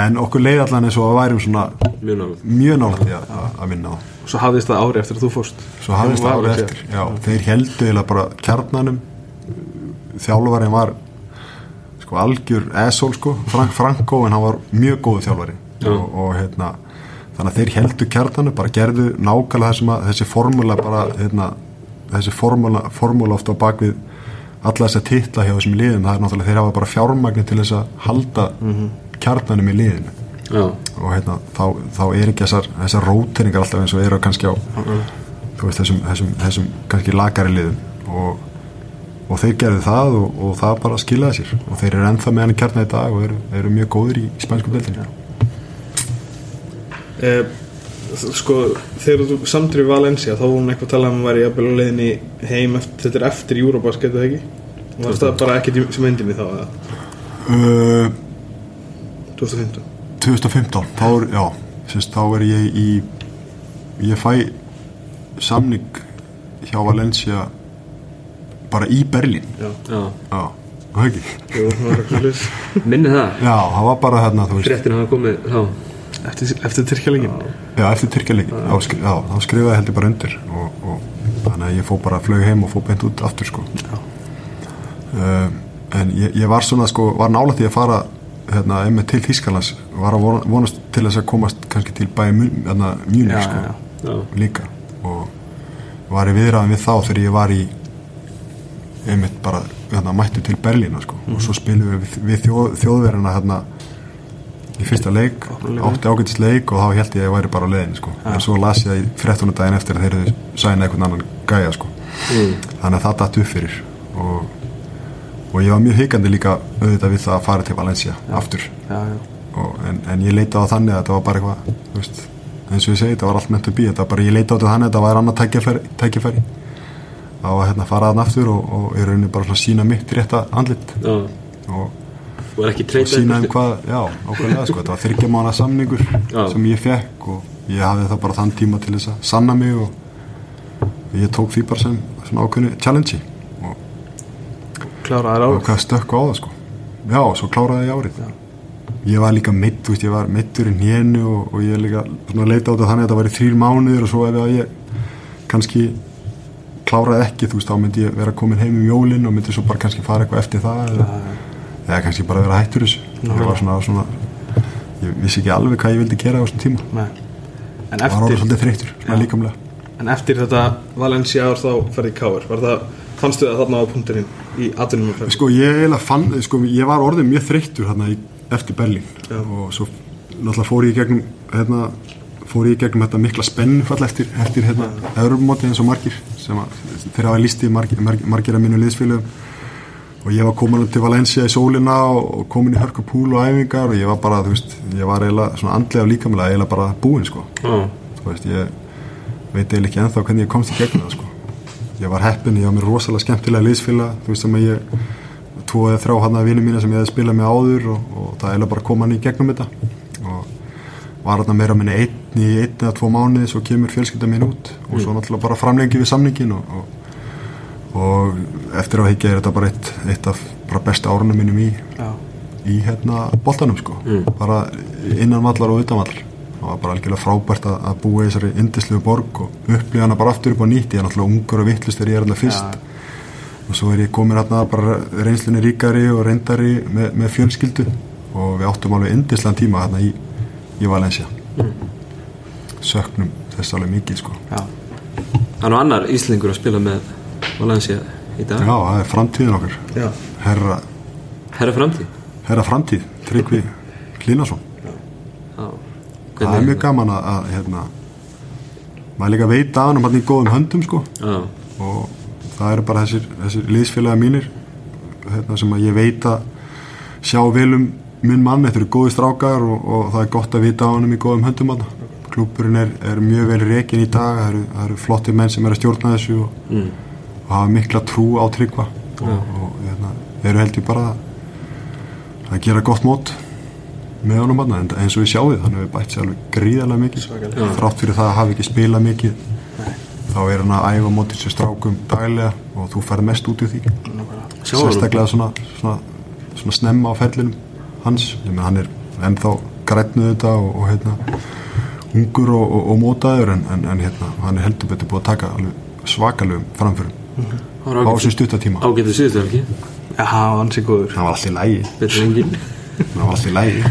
En okkur leið allan eins og að værum svona mjög í að, að- vinna á Svo hafðist það ári eftir að þú fórst. Svo hafðist það ekki- eftir. já, þeir heldu eða bara kjarnanum þjálfarinn var sko algjör esól sko Frank Franko en hann var mjög góðu þjálfari. Já. og, og hérna þannig að þeir heldu kjarnanum bara gerðu nákvæmlega þessum að þessi formúla bara hérna, þessi formúla, formúla ofta á bakvið alla þess að titla hjá þessum liðum. Það er náttúrulega þeir hafa bara fjármagni til þess að halda kjarnanum í liðinu. Já, og hérna, þá, þá er ekki þessar, þessar róteringar alltaf eins og eru kannski á þú veist, þessum, þessum, þessum kannski lagari liðum. Og, og þeir gerðu það og, og það bara skilaði sér. Og þeir eru ennþá með hann í kjarnar í dag og eru, eru mjög góðir í spænsku deildinni. Eh, Sko, þegar þú samtir í Valencia þá var hún eitthvað að tala um að vera jafnvel á leiðinni heim eftir, þetta er eftir Eurobasket eða ekki? Var það bara ekkert í- sem endinni þá eða? Uh, 2015 2015 þá er, já, sérst, þá er ég í ég fæ samning hjá Valencia bara í Berlín. Já, já, já, það ekki? Jú, það var eitthvað hlut minni það? Já, það var bara hérna, þú veist. Fréttin hafa komið þá Eftir, eftir Tyrkjalingin Já, eftir Tyrkjaleikin, þá, skri, já, þá skrifaði heldur bara undir og, og þannig að ég fó bara flög heim og fó beint út aftur sko. uh, en ég, ég var svona sko, var nála því að fara hérna, einmitt til Þýskalands. Var að vona- vonast til þess að komast kannski til bæði hérna, mjúni Já, sko, já, já, líka. Og var í viðræðum við þá þegar ég var í einmitt bara hérna, mættu til Berlína sko. og svo spilum við, við þjóð, þjóðverðina hérna í fyrsta leik, átti ágætis leik og þá held ég að ég væri bara á leiðin sko. en svo las ég það í frettunardaginn eftir að þeir sæna einhvern annan gæja sko. mm. þannig að það datt upp fyrir og, og ég var mjög hikandi líka auðvitað við það að fara til Valencia aftur Já, já og, en, en ég leita á þannig að þetta var bara eitthvað eins og ég segi, þetta var allt þetta var bara, ég leita á þetta þannig að þetta var tækifæri, tækifæri á að hérna, fara þann aftur og, og ég raunin bara svona sína mitt rétta andlit. Já, og, og er og sína um hvað, já, ákveðlega sko, þetta var þryggja mánu samningur Já. sem ég fekk og ég hafði það bara þann tíma til þess að sanna mig og ég tók því bara sem svona ákveðinu challenge og, Kláraðar og hvað stökku á það sko. Já, svo kláraði ég árið. Ég var líka mitt, þú veist, ég var mittur í hénu og, og ég líka svona leita á þetta þannig að þetta væri þrýr mánuðir og svo ef að ég kannski kláraði ekki, þú veist, þá myndi ég vera komin heim um jólin og myndi svo bara kannski fara eitthvað eftir það eða, eða kannski bara vera hættur þessu. Ég var svona, svona ég vissi ekki alveg hvað ég vildi gera á þessum tíma. Nei. En það var eftir, svolítið þreyttur, svona Já. líkamlega. En eftir þetta Valencia ár þá ferði Káir Var það, fannstu það þarna á punkturinn í atvinnum að sko ég eiginlega fann, sko ég var orðið mjög þreyttur hérna eftir Berlín. Já. og svo náttúrulega fór ég gegnum hérna, fór ég gegnum þetta mikla spennfall eftir, eftir hérna Európumóti eins og margir sem að þeir hafa lístið margir, margir, af mínu liðsfélögum. Og ég var komin til Valencia í sólina og, komin í hörku púl og æfingar og ég var bara, þú veist, ég var eiginlega svona andlega og líkamlega eiginlega bara búinn sko. Já, þú veist, ég veit eiginlega ekki ennþá hvernig ég komst í gegnum það sko. ég var heppin, ég var mér rosalega skemmtilega liðsfélag, þú veist sem að ég tvo eða þrjá hann að vinnu mína sem ég hefði spilað með áður og, og það eiginlega bara að koma hann í gegnum þetta. Og var hann meira minni einn í einn eða tvo mánuði svo kemur fjölskylda mín út og svo náttúrulega bara framlengi við samningin og, og, og eftir að higgja er þetta bara eitt, eitt af bara besta árunum mínum í í hérna boltanum sko. Bara innan vallar og utan vallar. Það var bara algjörlega frábært að, að búa í þessari indislu borg og upplifa hana bara aftur upp á nýtt. Ég er náttúrulega ungur og vittlust þegar ég er alltaf fyrst. Og svo er ég komin hérna bara reynslunni ríkari og reyndari með, með fjölskyldu. Og við áttum alveg indislan tíma hérna í, í Valencia söknum þess alveg mikið sko. Það er nú annar Íslingur að spila með Valencia í dag. Já, það er framtíðin okkar. Já. Herra, herra framtíð? Herra framtíð, Tryggvi Hlínason já, það er mjög gaman að, að hérna, maður líka veit að hann hann í góðum höndum sko. Já, og það eru bara þessir, þessir liðsfélagi mínir hérna, sem að ég veit að sjá vel um minn mann, þetta eru góði strákar og, og það er gott að vita á hann í góðum höndum hann klúburinn er, er mjög vel reikin í dag. Það eru, eru flotti menn sem er að stjórna þessu og, mm. og hafa mikla trú á tryggva. Og, og hérna, eru held ég bara að, að gera gott mót með honum hann en eins og við sjáum þannig að við bætt sér alveg gríðarlega mikið. Svakalega. þrátt fyrir það að hafa ekki spilað mikið þá er hann að æfa mótið sér strákum daglega og þú færð mest út í því. Sérstaklega svona, svona svona snemma á ferlinum hans, ég meina hann er ennþá grætnuð þetta og, og hérna ungur og, og, og mótaður en, en, en hérna, hann er heldur betur búið að taka alveg svakalugum framförum Það á var þessum stuttatíma ágættu síðustu helgi? Já, hann sé góður. Hann var alltaf í lægi betur en engin hann var alltaf í lægi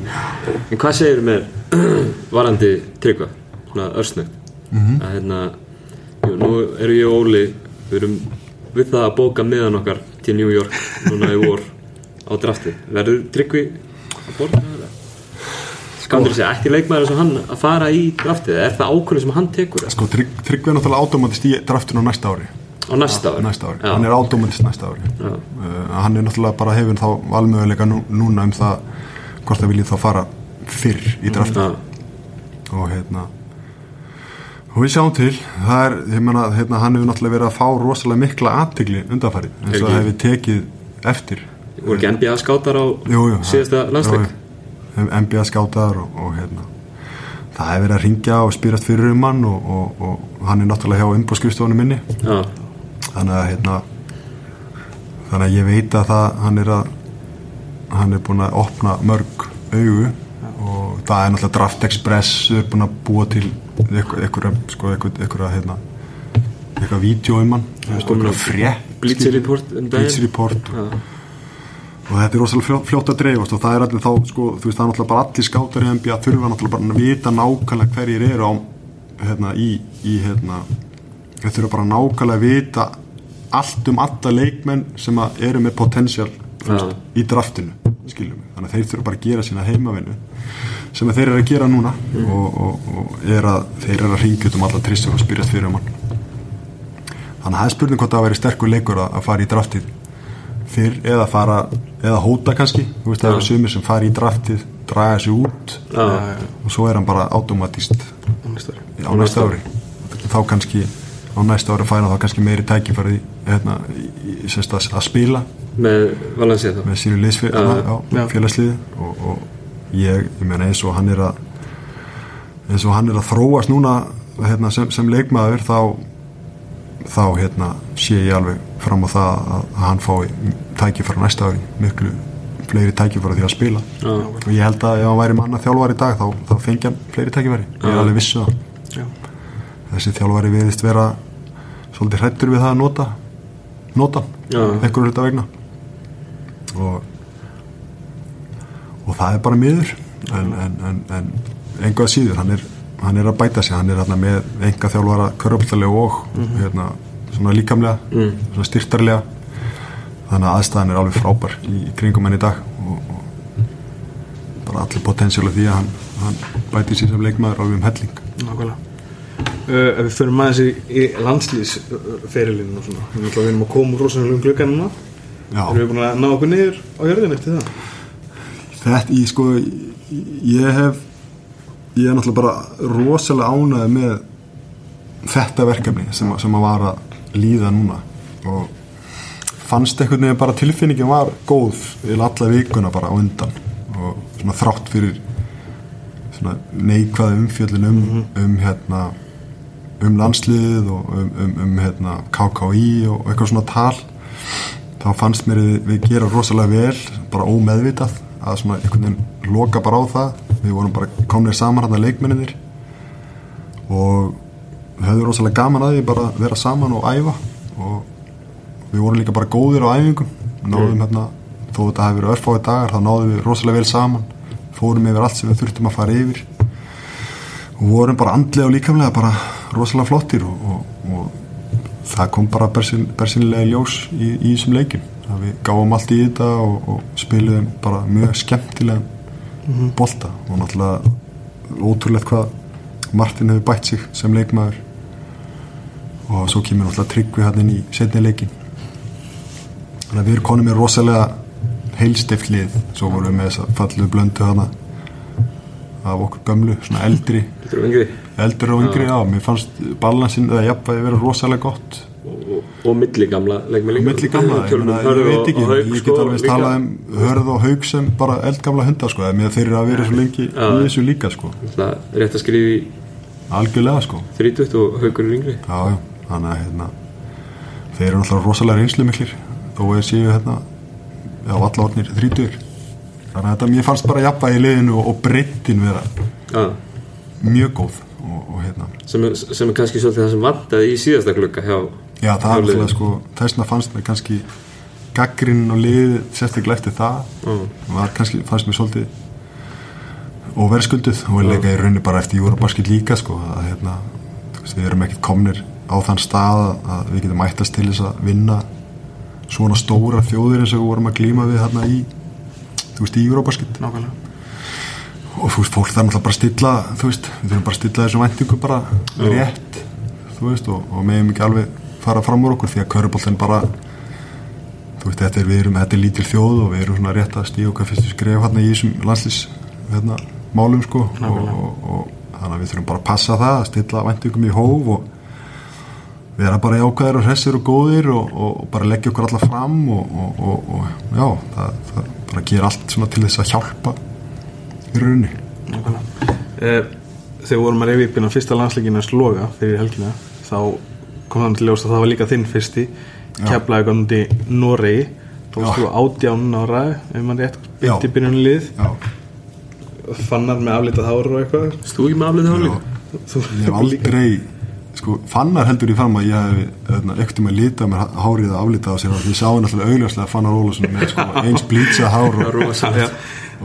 En hvað segir með varandi tryggva, svona örsnögt Mhm. að hérna jú, nú eru ég og Óli við erum við það að bóka miðan okkar til New York núna í vor á drafti, verður tryggvi að borga það? Skandur þessi, ætti leikmaður eins og hann að fara í draftið, er það ákvörðu sem hann tekur sko Trygg, Tryggvi er náttúrulega átomatist í draftinu á næsta ári. Á næsta ári? næsta ári, Já. hann er átomatist næsta ári. Uh, hann er náttúrulega bara hefur þá valmöguleika nú, núna um það hvort það viljið þá fara fyrr í drafti Já, og hérna og við sjáum til. Það er, ég meina, hérna, hann hefur náttúrulega verið að fá rosalega mikla aðtegli undanfæri eins og það hefur tekið eftir. Voru ekki NBA skátar á síðasta landsleik? NBA skátaðar og, og hérna það hefur verið að ringja og spýrast fyrir um hann og, og, og hann er náttúrulega hjá umbúrskrifstofunum minni. Já, þannig að hérna þannig að ég veit að það hann er að hann er búin að opna mörg augu og það er náttúrulega Draft Express er búin að búa til einhverja sko, einhverja hérna eitthvað vídeo um hann. Einhverja frétt Bleacher Report um. Bleacher Report. Já, og þetta er rosalega fljótt, að dreifast og það er allir þá, sko, þú veist, það er náttúrulega bara allir skátar í NBA þurfa náttúrulega bara að vita nákvæmlega hverjir eru á, hérna, í, í, hérna þeir þurfa bara nákvæmlega að vita allt um alla leikmenn sem eru með veist, Já. í draftinu, skiljum við þannig að þeir þurfa bara að gera sína heimavinnu sem þeir eru að gera núna og, og, og er að, þeir eru að ringja um alla tristur og spyrjast fyrir um hann. Þannig að það er spurning hvort það að vera sterkur leikur að, að fara í draftið fyrr eða fara eða hóta kannski, þú veist það eru sumir sem fara í draftið, draga sig út já, og svo er hann bara automatist á næsta ári. þá kannski á næsta ári færa þá kannski meiri tækifæri hérna, að, að spila. Með valansið þá? Með sínu liðsfél, Já, já, já. félagsliði og, og ég, ég meina eins og hann er að eins og hann er að þróast núna hérna, sem, sem leikmaður þá þá hérna sé ég alveg fram á það að, hann fái tækifæri á næsta ári, miklu fleiri tækifæri því að spila. Já. og ég held að ef hann væri manna þjálfari í dag þá, þá fengi hann fleiri tækifæri, ég er alveg vissu það. Já. þessi þjálfari viðist vera svolítið hrættur við það að nota nota, Já. einhverju hluta vegna. Og og það er bara miður. En, en, en, en einhvað síður hann er, hann er að bæta sig, hann er með enga þjálfara köröfltalega og hérna, svona líkamlega svona styrtarlega þannig að aðstæðan er alveg frábær í, í kringum henni í dag og, og bara allir potensiála því að hann, hann bæti sér sem leikmaður alveg um helling. Nákvæmlega. Uh, Ef við förum aðeins í, í landslýsferilinu og svona Við erum að koma úr rosalega um gluggan núna. Erum við búin að ná okkur niður á jörðin eftir það? Þetta, ég sko ég hef ég er náttúrulega bara rosalega ánæði með þetta verkefni sem, sem að var að líða núna. Og fannst einhvern veginn bara tilfinningin var góð í alla vikuna bara á undan. Og svona þrátt fyrir svona neikvæði umfjöllin um, um hérna um landsliðið og um, um, um hérna, KKI og eitthvað svona tal þá fannst mér við, við gera rosalega vel bara ómeðvitað að svona einhvern veginn loka bara á það. Við vorum bara komnið saman hann að leikmenninir og við höfðum rosalega gaman að því bara að vera saman og æfa og við vorum líka bara góðir á æfingum. Náðum hérna, þó þetta hafi verið örfáið dagar þá náðum við rosalega vel saman. Fórum yfir allt sem við þurftum að fara yfir og vorum bara andlega og líkamlega bara rosalega flottir og, og, og það kom bara bersin, bersinlega ljós í, í þessum að við gáum allt í þetta og, og spiliðum bara mjög skemmtilega bolta. Og náttúrulega ótrúlegt hvað Martin hefur bætt sig sem leikmaður og svo kemur náttúrulega tryggvi hann inn í setni leikin þannig að við erum konum með rosalega heilstift lið. Svo vorum við með þess að fallu blöndu hana af okkur gömlu, svona eldri. Eldri og yngri, já, mér fannst balansin eða jafnvægi vera rosalega gott. Og, og, og milli gamla líka. Milli gamla, ég, meina, ég veit og- ekki og ég sko, get alveg líka. talað um hörð og haug sem bara eldgamla hundar sko, eða þeir eru að vera svo lengi í þessu líka sko, rétt að skrifa í algjörlega sko. 30 og haugur yngri. Já, já, þannig að hérna þeir eru náttúrulega rosalega reynslu miklir þó að séu hérna já, valla orðnir þrítur þannig að þetta, mér fannst bara jafna í liðinu og, og breyttin vera Já, mjög góð og, og hérna. Sem, er, sem er kannski svolítið það sem vantaði í síðasta glugga hjá Já, það er alltaf sko, þessna fannst mér kannski gaggrinn og liðið sérstaklega eftir það Já. var kannski, fannst mér svolítið óverðskulduð og við leika í rauninni bara eftir Júrabasket líka sko, að hérna, þú veist, við erum ekkert komnir á þann stað að- við getum mættast til þess að vinna svona stóra þjóðir eins og við vorum að glíma við hérna í þú veist, í nákvæmlega. Og þú veist, fólk þarf náttúrulega bara að stilla þú veist, við þurfum bara að stilla þessum væntingum bara rétt, þú veist og, og meðum ekki alveg fara fram úr okkur því að köruboltin bara þú veist, þetta er, við erum, þetta er lítil þjóð og við erum svona rétt að stíða okkar fyrstu skref hérna í þessum landslýs hérna, málum sko og, og, og þannig að við þurfum bara að passa það að stilla væntingum í hóf og vera bara jákvæðir og hressir og góðir og, og, og bara leggja okkur alla fram og, og, og, og já, það, það bara gera allt svona til þess að hjálpa í rauninni. Nákvæmlega. Eh, Þegar vorum að reyfi upp innan fyrsta landsleikina sloga fyrir helgina þá kom þannig til ljós að það var líka þinn fyrsti keflaði gandi Noregi. Þá varst þú átján ára ef mann rétt byrti byrjunni lið. Já, fannar með aflitað hár og eitthvað. Stú ekki með líka? þú ég hef aldrei sko, fannar heldur í fram að ég hef ekkert um að lita mér hárið að aflita á sér og ég sá hann alltaf augljóslega Fannar Ólason með sko, eins blýtsa hár og, og,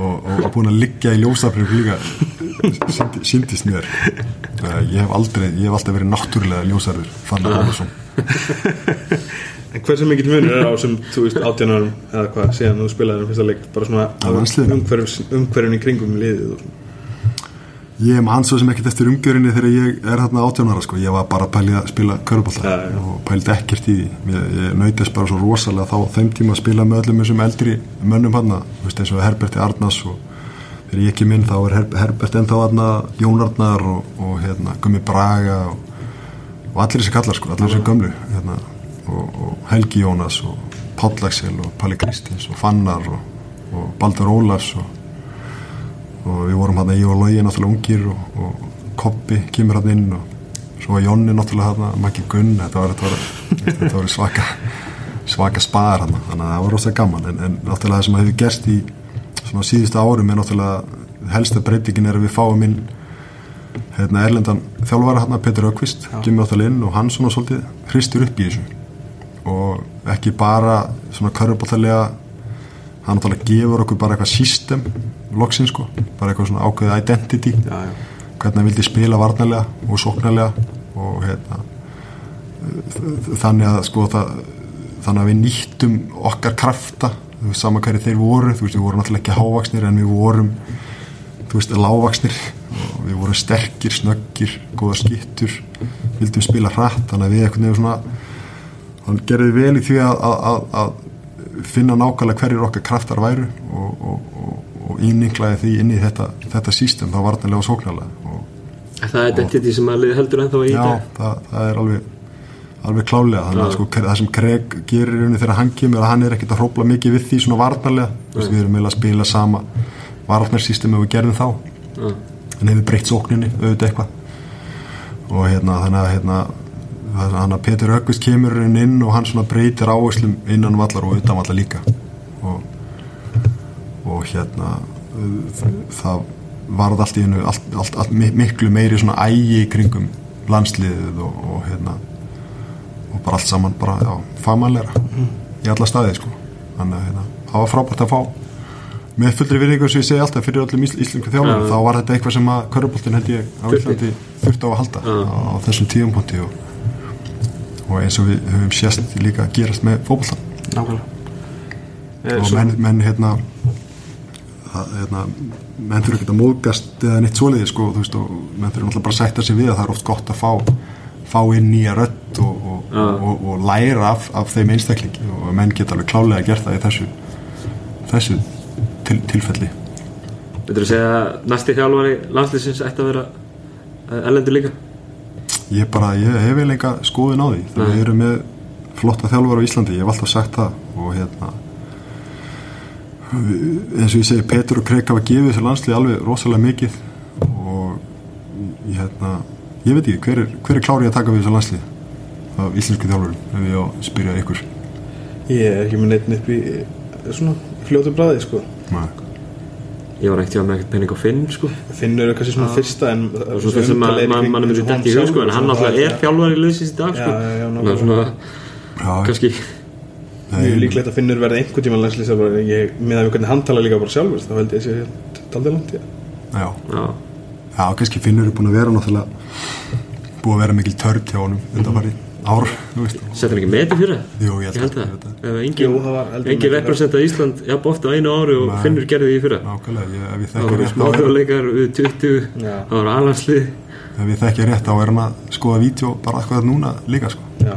og, og búin að liggja í ljósafrið líka. Síndist mér. Ég hef aldrei, ég hef alltaf verið náttúrulega ljósarður Fannar Ólason En hversu mikill munur er á sem, þú veist, 18 árum eða hvað, síðan þú spilaði um fyrsta leik? Bara svona umhverfin í kringum liðið og svona. Ég man svo sem ekkert eftir umgjörinni þegar ég er 18 ára sko. ég var bara að pæli að spila já. og pældi ekkert í því ég, nautist bara svo rosalega þá þeim tíma að spila með öllum þessum eldri mönnum hann eins og Herberti Arnars og þegar ég ekki minn þá er Her Herbert ennþá hann Jón Arnar og, og hérna, Gummi Braga og, og allir þessi kallar sko, allir þessi gömlu hérna, og, og Helgi Jónas og Páll Axel og Palli Kristins og Fannar og, og Baldur Ólafs og og við vorum hérna í og logi náttúrulega ungir og, og Koppi kemur hérna inn og svo var Jonni náttúrulega hérna Maggi Gunn, þetta var, þetta var, þetta var svaka svaka spaðar hérna þannig að það var rosa gaman. En, en náttúrulega það sem hefur gerst í svona síðustu árum er náttúrulega helsta breytingin er að við fáum inn hérna erlendan þjálfara hérna Petur Ökvist, kemur náttúrulega inn og hann svona svolítið hristur upp í þessu. Og ekki bara svona körfubóttalega hann náttúrulega gefur okkur bara eitthvað system loksin sko, bara eitthvað svona ákveðið identity. Já, já. hvernig hann vildi spila varnarlega og sóknarlega og hérna þannig að sko það, þannig að við nýttum okkar krafta. Þú veist, sama hverju þeir voru. Þú veist, við vorum náttúrulega ekki hávaksnir en við vorum þú veist, lágvaksnir og við vorum sterkir, snöggir góða skittur, vildum spila hratt þannig að við eitthvað nefnir svona hann gerði vel í því að, að, að, að finna nákvæmlega hverjir okkar kraftar væru og, og, og, og íninklaði því inn í þetta, þetta sístem, þá varnarlega og sóknarlega. Og Er það identity sem að liði heldur ennþá í já, dag? það, það er alveg alveg klálega, þannig að sko, það sem Craig gerir í rauninni þegar hann kemur hann er ekkert að hrópla mikið við því svona varnarlega. Við erum meðlega að spila sama varnarsystem ef við gerðum þá. Já. en hefur breytt sókninni auðvitað eitthvað. Og hérna þannig að hérna að Petur Ökvist kemur inn og hann svona breytir áherslum innan vallar og utan vallar líka. Og, og hérna það varð allt í hennu allt, allt, allt, mi- miklu meiri svona ægi kringum landsliðið og, og hérna og bara allt saman bara, já, fagmannleira í alla staði sko þannig að hérna, það var frábært að fá með fullri virðingu sem ég segi alltaf fyrir öllum ísl, íslensku þjálfum, Já. þá var þetta eitthvað sem að köruboltin held ég á. Íslandi þurfti á að halda Já. á, á þessum tíðumponti og, og eins og við höfum sést líka að gerast með fótboltan nákvæmlega Eh, og svo- menn, menn hérna hérna menn þurfa ekki að móðgast eða neitt svoleiði sko, þú veist, og menn þurfa náttúrulega bara að sætta sig við að það er oft gott að fá fá inn nýja rödd og, og, Já. og, og læra af, af þeim einstaklingi. Og menn geta alveg klálega gert það í þessu þessu til, tilfelli. Þú segja að næsti þjálfari landslýsins ætti að vera eh, erlendur líka? ég bara, ég hef vel enga skoðun á því. Þegar við erum með flotta þjálfur á Íslandi, ég hef alltaf sagt það. Og hérna eins og ég segi, Petur og Kreik hafa gefið þessu landslið alveg rosalega mikið og ég, hérna, ég veit ekki, hver er, hver er klárið að taka við þessu landslið af íslensku þjálfurum ef ég á að spyrja ykkur? Ég er ekki með neitt upp í svona fljótu bræði sko. Nei. Ég var ekkert hjá með ekkert penning á Finn sko. Finnur er kannski svona fyrsta en og svo þess að mann man, man myndi dætt í hug sko en hann alltaf er þjálfari liðsins í dag sko. Já, já, svona Já, kannski Mjög líklegt að Finnur verði einhvern tíma landslýsar ég miða við hvernig hann tala líka bara sjálfur þá held ég að sé taldið langt já. já, já, já, kannski Finnur er búin að vera náttúrulega búið að vera mikil törn hjá honum undanfari ár, þú veist. Setja hann ekki meti fyrir það? Jú, ég Ég held það. það. Ef Jú, engin, það var heldur engin metið representa Ísland jafn ofta á einu ári og Nei. Finnur gerði því í ég Það þekki voru smáþjóðleikar við 20 Já. Það voru alanslið ef ég þekki rétt þá er hann að skoða vídeo bara eitthvað núna líka sko. Já.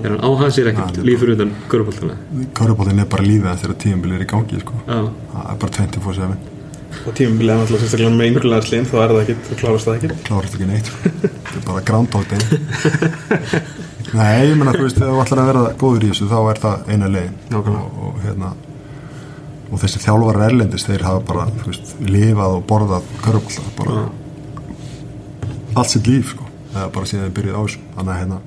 Er hann á hans er Já, ekkert þetta er líf fyrir undan Körbóltana Körubóttin er bara lífið hans þegar tímabilið er í gangi sko. Já, það er bara 24-7 og tímabilið er náttúrulega sérstaklega með yngurlandsliðin þá er það ekkit, þá klárast það ekkit klárast ekki neitt sko. þetta er bara groundhog day nei, ég menna þú veist þegar þú ætlar að vera góður í þessu þá er það eina leiðin. Nákvæmlega. og, og hérna og þessi þjálfarar erlendis þeir hafa bara þú veist, lifað og borðað körubólta bara allt sitt líf sko. Eða bara síðan þið byrjuð á þessu. Þannig að hérna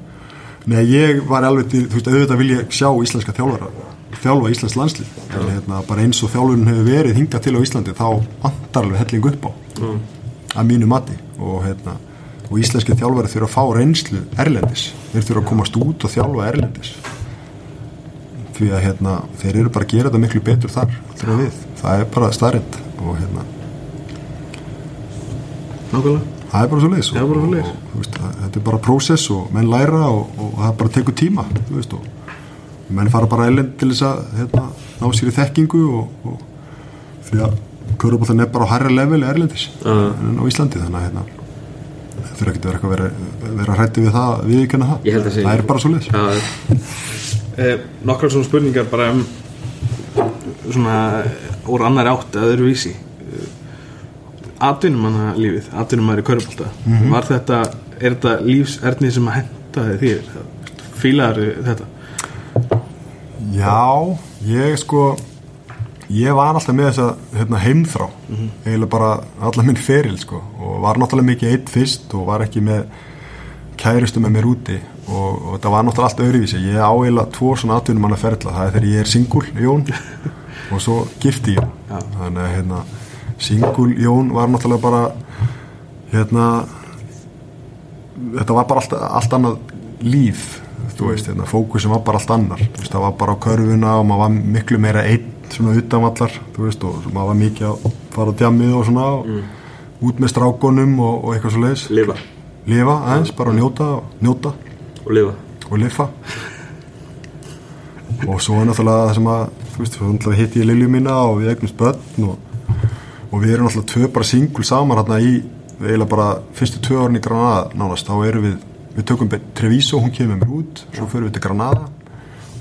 Nei, ég var alveg til, þú veist, auðvitað vil ég sjá íslenska þjálfara, þjálfa íslensk landslið. En hérna, bara eins og þjálfurinn hefur verið hingað til á Íslandi, þá vantar alveg helling upp á, að mínu mati. Og hérna, og íslenski þjálfari þurfa að fá reynslu erlendis. Þeir þurfa að komast út og þjálfa erlendis. Því að hérna, þeir eru bara að gera þetta miklu betur þar, þurfa við, það er bara starrend og hérna, Nákvæmlega það er bara svo leiðis Já, bara svoleiðis. og, þú veist, það- þetta er bara prósess og menn læra og, og það bara tekur tíma þú veist, og menn fara bara ellend til þess að hérna, ná sér í þekkingu og, og því að körubóltan er bara á hærra leveli erlendis en á Íslandi þannig að hérna, það þurfa ekki að vera vera, hrætti við það við ekki það, Ég held að sé- það er bara svo leiðis já, eh, Nokkrar svona spurningar bara um svona úr annari átt að öðru vísi Atvinnumanna lífið, atvinnumæri körubólta Var þetta, er þetta lífserni sem að henda þér? Fílaður þetta? Já, ég sko ég var alltaf með þessa hérna, heimþrá. Eiginlega bara alla minn feril sko og var náttúrulega mikið eitt fyrst og var ekki með kærustu með mér úti og, og þetta var náttúrulega allt öðruvísi. Ég á eiginlega tvo svona atvinnum hann að ferla það er þegar ég er singul, Jón og svo gifti ég þannig að hérna, singul Jón var náttúrulega bara hérna þetta var bara allt, allt annað líf þú veist, hérna, fókusin var bara allt annar. Þú veist, það var bara á körfuna og maður var miklu meira einn svona utanvallar þú veist, og maður var mikið að fara á djamið og svona og út með strákonum og, og eitthvað svo leiðis lifa. Lifa aðeins, bara að njóta og njóta. Og lifa. Og lifa og svo er náttúrulega það sem að þú veist, hitti ég Lilju mína og við eignumst börn og, og við erum náttúrulega tvö bara singul saman hérna í eiginlega bara fyrstu tvö árin í Granada nánast, þá erum við við tökum Treviso, hún kemur mér út svo förum við til Granada.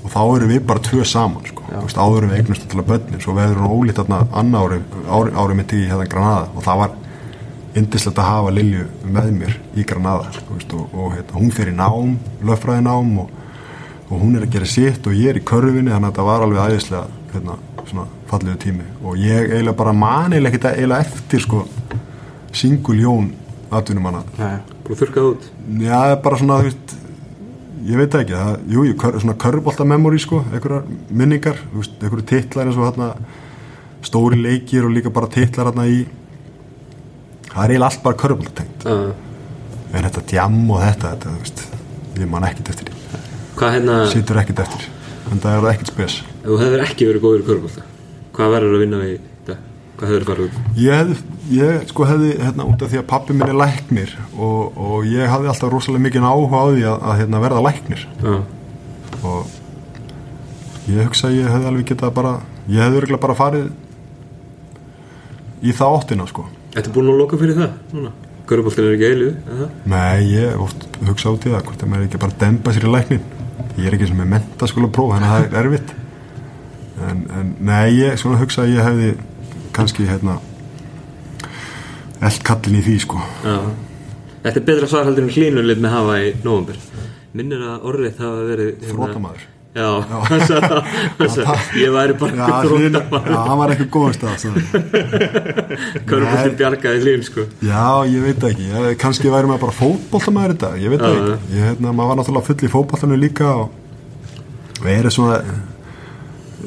Og þá erum við bara tvö saman sko. Þú veist, áður við eignumst náttúrulega börnin. Svo við erum ólít þarna annar ári, ári, ári mitt í hérna Granada. Og það var indislegt að hafa Lilju með mér í Granada þú veist, og, og hérna, hún fer í nám, löffræði nám og, og hún er að gera sitt og ég er í körfinni þannig að þetta var alveg æðislega hérna, svona fallegu tími. Og ég eiginlega bara mani eiginlega eiginlega eftir sko singul Jón atvinnumanna. Nei, og þurrkað út. Já, bara svona, þú veist ég veit ekki, það, jú, jú, kör, svona körbolta memory sko, einhverjar minningar einhverju titlar eins og hérna stóri leikir og líka bara titlar hérna í það er eiginlega allt bara körbolta tengt. Uh, en þetta djam og þetta, þetta, þú veist ég man ekkert eftir því, hvað hérna ef situr ekkert eftir. En það er ekkert spes. Þú hefur ekki verið góður í körbólta hvað verður að vinna við dag? Hvað hefur farið út? Ég, ég sko hefði hérna út af því að pappi minn er læknir og, og ég hafði alltaf rosalega mikið áhuga á því að, að hérna, verða læknir. Uh, og ég hugsa að ég hefði alveg getað bara ég hefði örgulega bara farið í það áttina sko. Þetta er búin að loka fyrir það núna? Körbóltin er ekki eilu nei, ég oft hugsa út í það hvort að maður ekki bara dempa sér í læknin ég er ekki sem er mentaskóla próf þannig að það er erfitt en, en nei, ég svona hugsa að ég hefði kannski hérna eld kallin í því sko. Já. Þetta er betra svar heldur en hlínulið með hafa í nóvambur Minnir að orðið það hafa verið hérna- þrótamaður Já, hann sagði það, ég væri bara eitthvað þrótamaður já, hann var ekki góðan stað sagði hann. Körbóltin bjargaði hlín sko. Já, ég veit það ekki, kannski væri maður bara fótboltamæður þetta, ég veit það Já, ekki. Ég, hérna, maður var náttúrulega full í fótboltanu líka og verið svona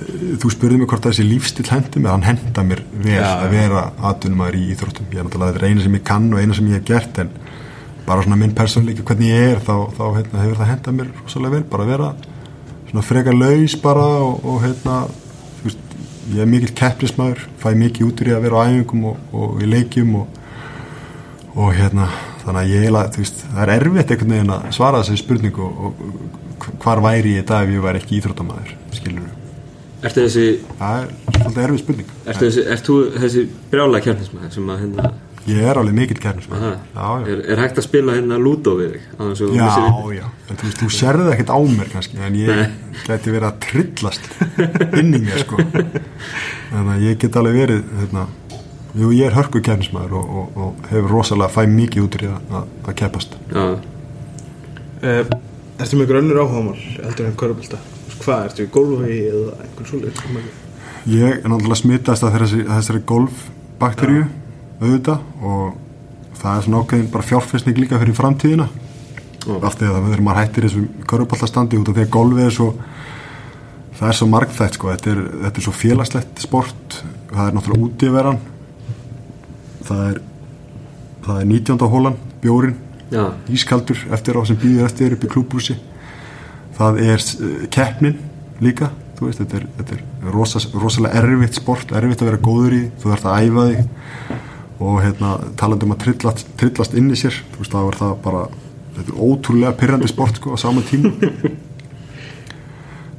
þú spurði mig hvort þessi lífstil hendi mér, hann henda mér vel Já, að vera atvinnumæður í íþróttum. Ég er náttúrulega, þetta er eina sem ég kann og eina sem ég hef gert en bara svona minn persónleiki hvernig ég er, þá, þá hérna, hefur það henda mér rosalega vel, bara að vera svona frekar laus bara og, og hérna, þú veist, ég er mikill keppnismæður, fæ mikið út úr í að vera á æfingum og, og í leikjum og, og hérna þannig að ég eiginlega, þú veist, það er erfitt einhvern veginn að svara þessari spurningu og, og hvar væri ég í dag ef ég væri ekki íþróttamæður skilur Ertu þessi, það er svolítið erfið spurning ertu þessi, ert þú þessi brjála kjarnismæður sem að hérna, ég er alveg mikill já, er, er hægt að spila hérna lúdó við þig? á þess að þú já, já. En, þú veist, þú sérði ekkert á mér kannski en ég Nei. geti verið að trillast inn í mér sko að ég get alveg verið hérna, jú, ég er hörku kærnismæður og, og, og hefur rosalega fæ mikið út í að, að, keppast Já, Uh, ertu með ykkur önnur áhugamál heldur en körubölda? Hvað, ertu í gólfi eða einhvern svolítið? Ég er náttúrulega smittast að þessari, þessari golfbakteríu auðvitað og það er svona ákveðin bara fjárfestning líka fyrir framtíðina Já. allt að það verður maður hættir þessu körupallastandi út af því að golfið er svo það er svo margþætt sko þetta er, þetta er svo félagslegt sport það er náttúrulega útiveran það er það er 19. hólan, bjórin já, ískaldur eftir á sem býður eftir upp í klúbúsi það er uh, keppnin líka veist, þetta er, þetta er rosa, rosalega erfitt sport, erfitt að vera góður í þú þarf að æfa þig og hérna, talandi um að trillast, trillast inn í sér, þú veist, þá er það bara þetta er ótrúlega pyrrandi sport sko, á sama tíma.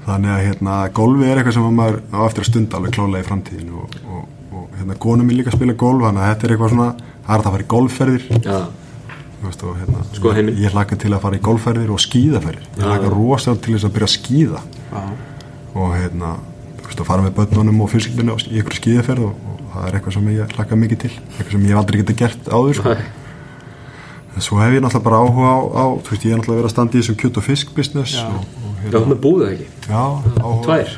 Þannig að hérna, golfi er eitthvað sem að maður á eftir að stunda alveg klálega í framtíðinu og, og, og hérna, konum mín líka að spila golf þannig að þetta er eitthvað svona, það er að fara í golfferðir. Þú veist, og, hérna, Sko ég hlakka til að fara í golfferðir og skíðaferðir. Ég hlakka rosalega til þess að byrja að skíða. Já. og hérna, þú veist, fara með börnunum og fjölskyldinu á- í ykkur skíðaferð og, og það er eitthvað sem ég hlakka mikið til. Eitthvað sem ég hef aldrei getið gert áður sko. En svo hef ég náttúrulega bara áhuga á, á þú veist, ég er náttúrulega verið að standa í þessum kjöt og fisk business Já. og, já, hérna, með búið ekki? Já, áhuga, Tvær,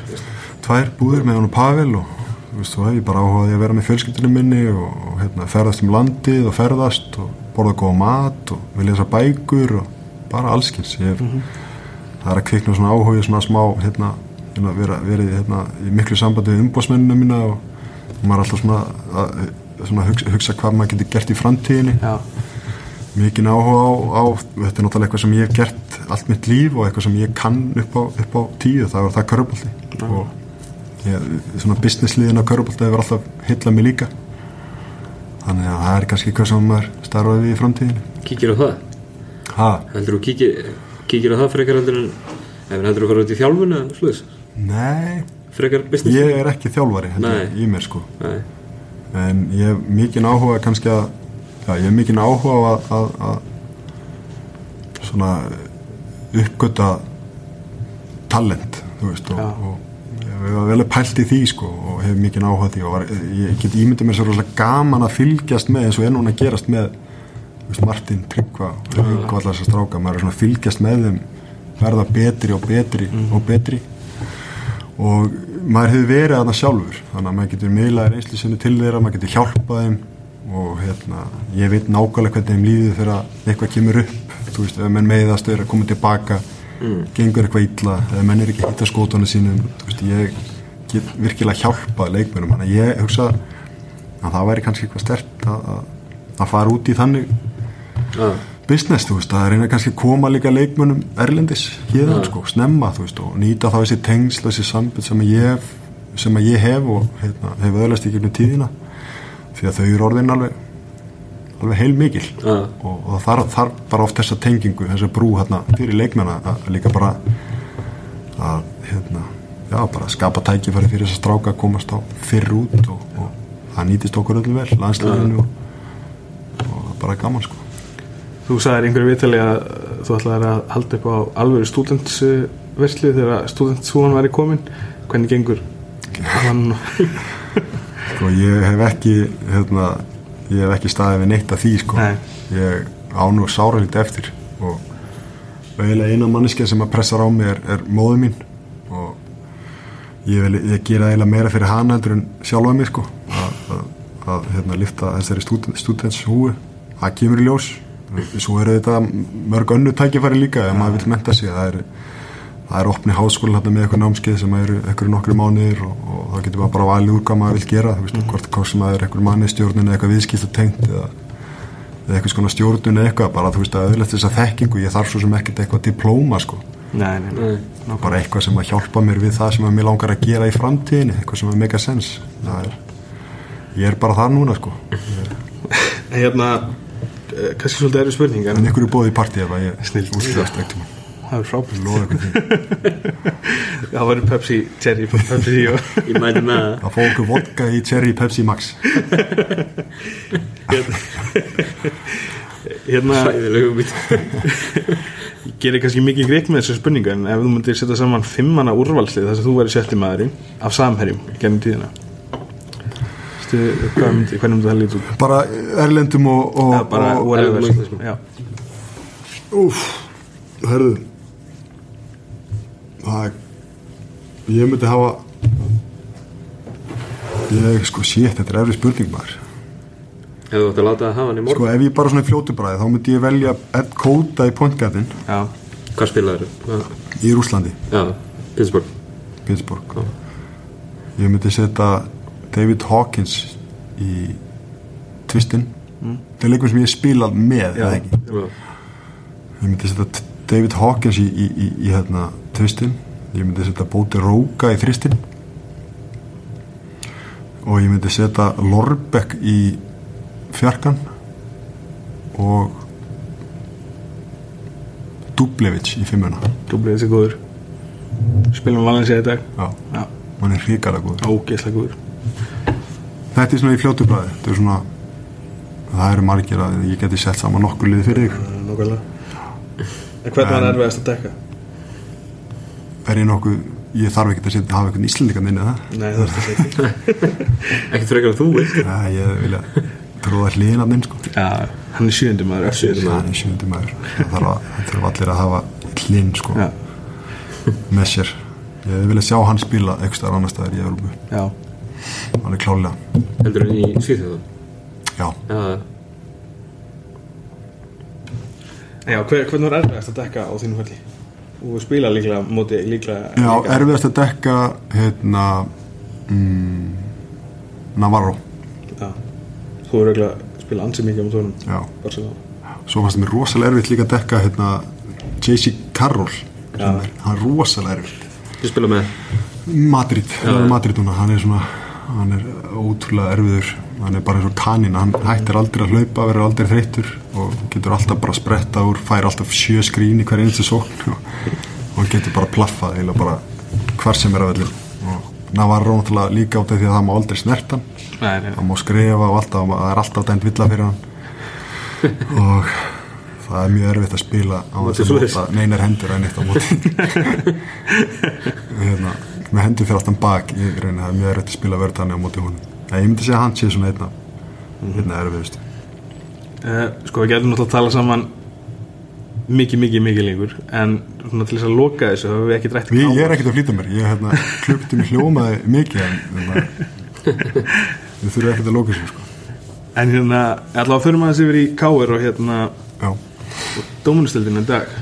tvær búðir með hann og Pavel og þú veist, svo hef ég bara áhuga á því að vera með fjölskyldinu minni og, og hérna, ferðast um landið og ferðast og borða góða mat og við lesa bækur og bara allskins ég hef, það er að kvikna svona áhuga svona smá hérna, hérna vera, verið hérna, í miklu sambandi við umbósmennina mína og maður er alltaf svona að svona hugsa, hugsa hvað maður getur gert í framtíðinni. Já. mikið áhuga á, á þetta er náttúrulega eitthvað sem ég hef gert allt mitt líf og eitthvað sem ég kann upp á, upp á tíu, það var það körubolti og ég, svona businessliðin á körubolti hefur alltaf hillað mig líka. Þannig að það er kannski eitthvað sem maður starfaði við í framtíðinu kíkir á það? Ha, Heldur þú kíkir, kíkir á það frekar heldur en heldur þú að fara út í þjálfun eða sluðis nei. Frekar business ég er ekki þjálfari heldur, í mér sko. Nei, en ég hef mikið áhuga kannski að já, ég hef mikið áhuga á að, að, að svona uppgöta talent þú veist og, og ég hef vel pælt í því sko og hef mikið áhuga því og var, ég get ímyndið mér svo rosalega gaman að fylgjast með eins og er núna að gerast með veist, Martin Tryggva og allar þessar stráka, maður er svona að fylgjast með þeim verða betri og betri og betri. Og maður hefur verið aðna sjálfur þannig að maður getur miðlaði reynslu sinni til þeirra maður getur hjálpað þeim og hérna, ég veit nákvæmlega hvernig þeim líður þegar eitthvað kemur upp. Þú veist, ef menn meiðast er að koma tilbaka gengur eitthvað illa eða menn er ekki að hitta skótana sínum veist, ég get virkilega hjálpað leikmennum, þannig að ég hugsa að það væri kannski eitthvað stert að, að, fara út í þannig já, business, þú veist, að reyna kannski að koma líka leikmönnum erlendis hérðan, sko, snemma, þú veist, og nýta þá þessi tengsl, þessi sambund sem ég sem að ég hef og hérna, hef öðlast í gegnum tíðina. Því að þau eru orðin alveg alveg heil mikil Já. og, og það þarf, bara oft þessa tengingu þessa brú hérna fyrir leikmenn að líka bara að hérna, já, bara skapa tækifæri fyrir þess að stráka að komast á fyrr út og, og það nýtist okkur öllum vel, landslæðinu og, og er bara gaman, sko. Þú sagðir einhverju vitali að uh, þú ætlaðir að halda upp á alvöru stúdentsverslu þegar stúdentsúan væri komin. Hvernig gengur? Hann Sko ég hef ekki hérna, ég hef ekki staðið við neitt af því sko. Nei. ég á nú sára lítið eftir og eiginlega eina manneska sem að pressar á mig er, er móðu mín og ég, vil, ég gera eiginlega meira fyrir hana heldur en sjálfa mig sko að, að, að hérna, lifta þessari stúdent, stúdentshúi það kemur í ljós svo eru þetta mörg önnu tækifæri líka ef maður vil menta sig það er, það er opni háskóla hérna með eitthvað námskeið sem eru eitthvað nokkru mánuðir og, og það getur maður bara valið úr hvað maður vil gera þú veist, hvort hvort sem það er eitthvað mannistjórnun eða eitthvað viðskipt tengt eða, eða eitthvað skona stjórnun eða eitthvað bara þú veist að auðvitað þess að þekkingu ég þarf svo sem ekkert eitthvað diplóma sko. Nei, nei, nei. Bara eitthvað sem að hjálpa mér við það sem að mér langar að gera í framtíðinni eitthvað sem að make a sense. Er, ég er bara þar núna sko. Hérna, eh, kannski svolítið eru spurning en ykkur er bóðið í partí það er frábært. Það var Pepsi, Cherry, Pepsi Ég mæti með það. Að fá okkur vodka í Cherry Pepsi Max. Hérna, bít ég gerir kannski mikið greik með þessu spurningu en ef þú myndir setja saman fimmana úrvalslið þar sem þú væri setti maðurinn af samherjum gennum tíðina. Hvernig myndi það lítið út? bara erlendum og, og, Já, bara og erlendum sko. Úf, herðu Það Ég myndi hafa Ég, sko, shit, þetta er efri spurning maður. Hefðu þú átt að láta það hafa hann í Sko, morgun ef ég bara svona fljótu bræði þá myndi ég velja Ed Kóta í pointgætin já, Hvað spilaður þú? í Rúslandi, Já, Pittsburgh. Pittsburgh. Ég myndi setja David Hawkins í Twistin. Það er leikum sem ég spilað með, já, Já. Ég myndi setja David Hawkins í, í, í, í hérna, tvistin Ég myndi setja Bóti Róka í þristin og ég myndi setja Lorbeck í fjarkan. Og Dublevich í fimmuna. Dúblið þessi góður. Spilum Valencia í dag. Já, Já, hann er hrikalega góður. Ógeðslega góður. Þetta er svona í fljótu bræði Þetta er svona það eru margir að ég geti sett saman nokkur liði fyrir þig. Nákvæmlega. En hvernig var erfiðast að dekka? Er ég nokkuð, ég þarf ekki að setja hafa einhvern íslendingan inn eða? Nei, það er þetta ekki Ekki frekar að þú veist Já, ég vilja tróða hlýðin að minn sko. Já, hann er sjöndi maður Það er sjöndi maður. Það þarf, að, allir að hafa hlinn sko Já, með sér. Ég vilja sjá hann spila eitthvað staðar annar staðar í Európu já. Hann er klálega Heldur hann í Svíþjóðu Já, Já, Já, hver, hvernig var erfiðast að dekka á þínu felli? Og spila líklega móti líklega Já erfiðast að dekka hérna mm, Navarro. Já, þú er eiginlega að spila ansið mikið á tónum Já. Barcelona. Svo fannst mér rosalega erfitt líka að dekka hérna JC Carroll Já. er, hann er rosalega erfitt. Þú spila með? Madrid, er Madrid núna hann er svona, hann er ótrúlega erfiður. Hann er bara eins og kanin hann hættir aldrei að hlaupa, verður aldrei þreyttur og getur alltaf bara að spretta úr fær alltaf sjö skrín í hver einstu sókn og, og getur bara plaffað eða bara hvar sem er að velli og Navarro náttúrulega líka át af því að það má aldrei snert hann. Nei, nei, það má skrifa og alltaf, það er alltaf dæmt villa fyrir hann. Og það er mjög erfitt að spila á þess að neinar hendur en eitt á móti. Hérna, með hendur fyrir aftan bak ég reyni það er mjög erfitt að spila vörðan á móti honum. Nei, ég myndi segja að hann sé svona einna einna erfiðust uh, Sko, við getum náttúrulega að tala saman mikið, mikið, mikið lengur en svona til þess að loka þessu við ekki drætt Ég, ég er ekkert að flýta mér, ég hérna, klukktum hljómaði mikið en hérna, við þurfum ekkert að lóka sér sko. En hérna, allavega fyrir maður sem yfir í Káir og hérna Dómunustöldinu í dag.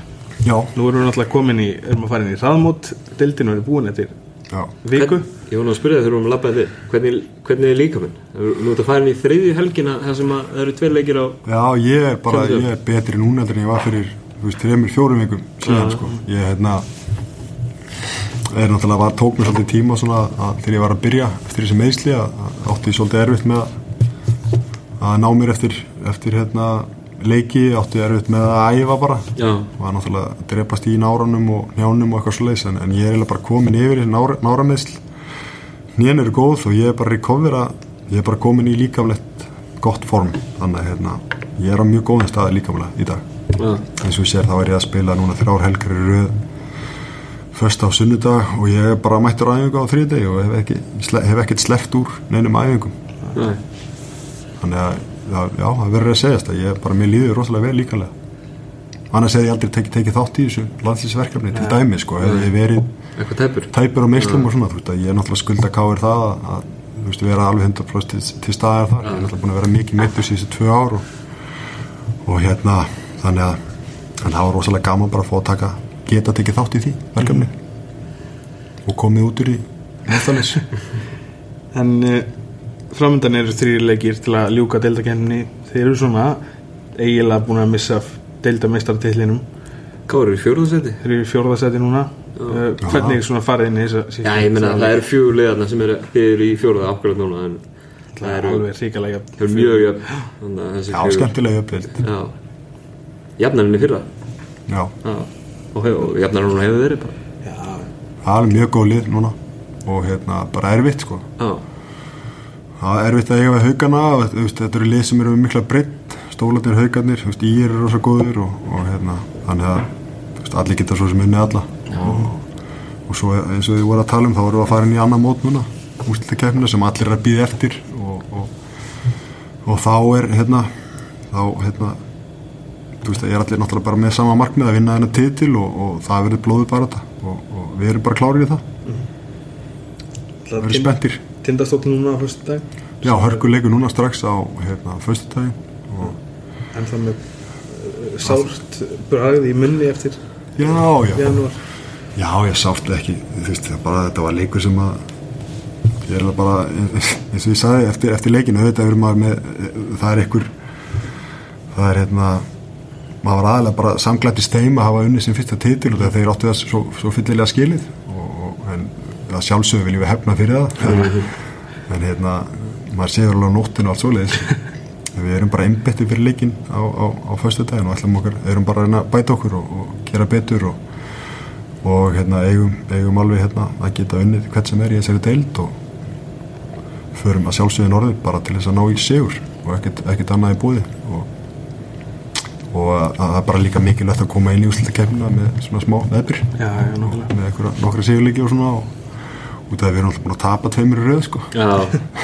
Já, Nú erum við náttúrulega komin í, erum að fara inn í Raðmót Deildinu er búin eftir viku. Ég nú að spyrja þér um að labba þig hvernig, hvernig er líka minn? Nú ert að fara inn í þriðju helgina þar sem að það eru tveir leikir á Já, ég er bara, ég er betri núna en ég var fyrir, þú veist, þreymur, fjórum vikum síðan, sko. Ég, hérna, er náttúrulega, var, tók mér svolítið tíma svona að þegar ég var að byrja eftir þessi meðsli að, að átti ég svolítið erfitt með að, að ná mér eftir, eftir, hérna, leiki, átti erfitt með að æfa bara. Já, Var náttúrulega að drepast í náranum og njánum og eitthvað svoleiðis, en, en ég er bara komin yfir þessi nára, nárameðsl. Nén eru góð og ég er bara recovera, ég er bara komin í líkamlegt gott form, þannig að hérna, ég er á mjög góðum staði líkamlega í dag. Já, eins og ég sér þá er ég að spila núna þrjár helgar í röð. Först á sunnudag og ég er bara mættur æfingu á þriðdegi og hef, ekki, sle- hef ekkert sleppt úr neinum æfingum. Nei, þannig að já, já, það verður að segjast að ég bara mér líður rosalega vel líkamlega. Annars hefði ég aldrei tekið teki þátt í þessu landslýsverkefni til dæmi sko, hefði ég verið eitthvað tæpur? tæpur á meislum og svona, þú veist að ég er náttúrulega skulda káir það að, að þú veist, vera alveg 100% til, til staðar þar, ég er náttúrulega búin að vera mikið meittur síðustu tvö ár og, og hérna þannig að það var rosalega gaman bara að fá að taka geta tekið þátt í því verkefni og komið út úr í næstanis En uh, framöndan eru þrýri leikir til að ljúka deildakefni Þeir eru svona eiginlega búin að missa af deildameistartillinum Kári í fjórðarsæti Þeir eru í fjórðasæti núna. Uh, Hvernig svona farið inn í þessa Já, ég meina það eru fjögur liðarna sem eru eru í fjórða akkurat núna en það eru, alveg ríkalega eru mjög jöfn að Já, skemmtilega uppvild Já. Jafnarinn í fyrra? Já, Já. Og, hef- og jafnarinn núna hefur verið bara. Það er mjög góð lið núna og hérna, bara erfitt sko. Já Það er erfitt að eiga við haugana þetta eru lið sem eru mikla breytt stólandir haugarnir, ég er rosa góður og, og hérna, þannig að veist, allir geta svo sem unni alla. Og, og svo eins og þið voru að tala um þá voru við að fara inn í annað mót núna úslitakefnina sem allir er að býða eftir og, og, og þá er hérna, þá hérna þú veist, ég er allir náttúrulega bara með sama markmið að vinna þennan titil og, og það verður blóðið bara þetta og, og við erum bara klárið í það. Við erum spenntir Tindastóttin núna á fyrstu dag Já, hörku leikur núna strax á hérna, föstudaginn og En það með uh, sárt bragð í munni eftir já, já, janúar. Já, ég sátt ekki veist, bara, þetta var leikur sem að ég er alveg bara eins og ég sagði eftir, eftir leikinu, auðvitað verður maður með það er einhver það er hérna maður var aðalega bara samglætt í steim að hafa unni sem fyrsta titil og þeir áttu það svo, svo fyllilega skilið en það sjálfsögðu viljum við hefna fyrir það. En hérna maður séður alveg nóttinu og allt svoleiðis. Við erum bara einbetti fyrir leikin á, á, á föstu daginn og ætlum okkar erum bara að að bæta okkur og, og gera betur og, og hérna eigum, eigum alveg hérna að geta unnið hvert sem er í þessari deild og förum að sjálfsögðu norður bara til þess að ná í sigur og ekkert, ekkert annað í búði og, og að, að það er bara líka mikilvægt að koma inn í úslutakefnina með svona smá nákvæmlega. Með nokkra sigurleiki og svona og út af að við erum alltaf búin að tapa tveimur röð sko Já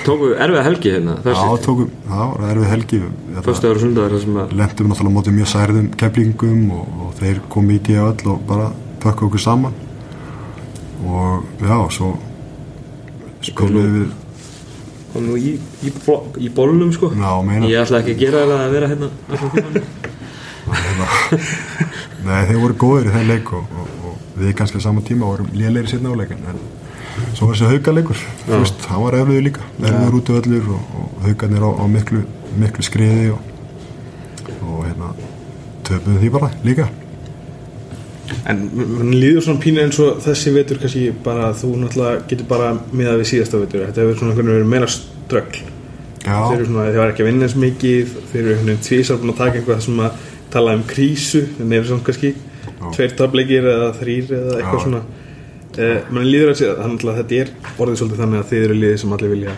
Tóku erfiða helgi hérna Já, það var erfið helgi það sem að lendum náttúrulega á móti mjög særðum keflingum og, og þeir komu í DL og bara pökku okkur saman og já, svo spilum við Og nú í, í, í bólnum sko Já, meina. Ég ætla ekki að gera það að vera hérna tímann. Nei, þeir voru góðir í þeim leik og, og, og við kannski á sama tíma vorum lélegri sérna á leikin en svo var þessi veist, hann var efluður líka efluður út af öllur og, og haugarnir á, á miklu, miklu skriði og, og hérna töpuðu því bara líka. En mann líður svona pínu eins og þessi vetur kannski bara að þú náttúrulega getur bara miðað við síðasta vetur. Þetta hefur svona verið meira ströggl Já, Þeir eru svona, þeir var ekki að vinna eins mikið Þeir eru einhvern veginn tvísar búin að taka eitthvað sem að tala um krísu En eru svona kannski tveir tableikir eða þrýr eða eitthvað Já. svona eh, Mann líður að segja þannig að þetta er orðið svolítið þannig að þið eru liðið sem allir vilja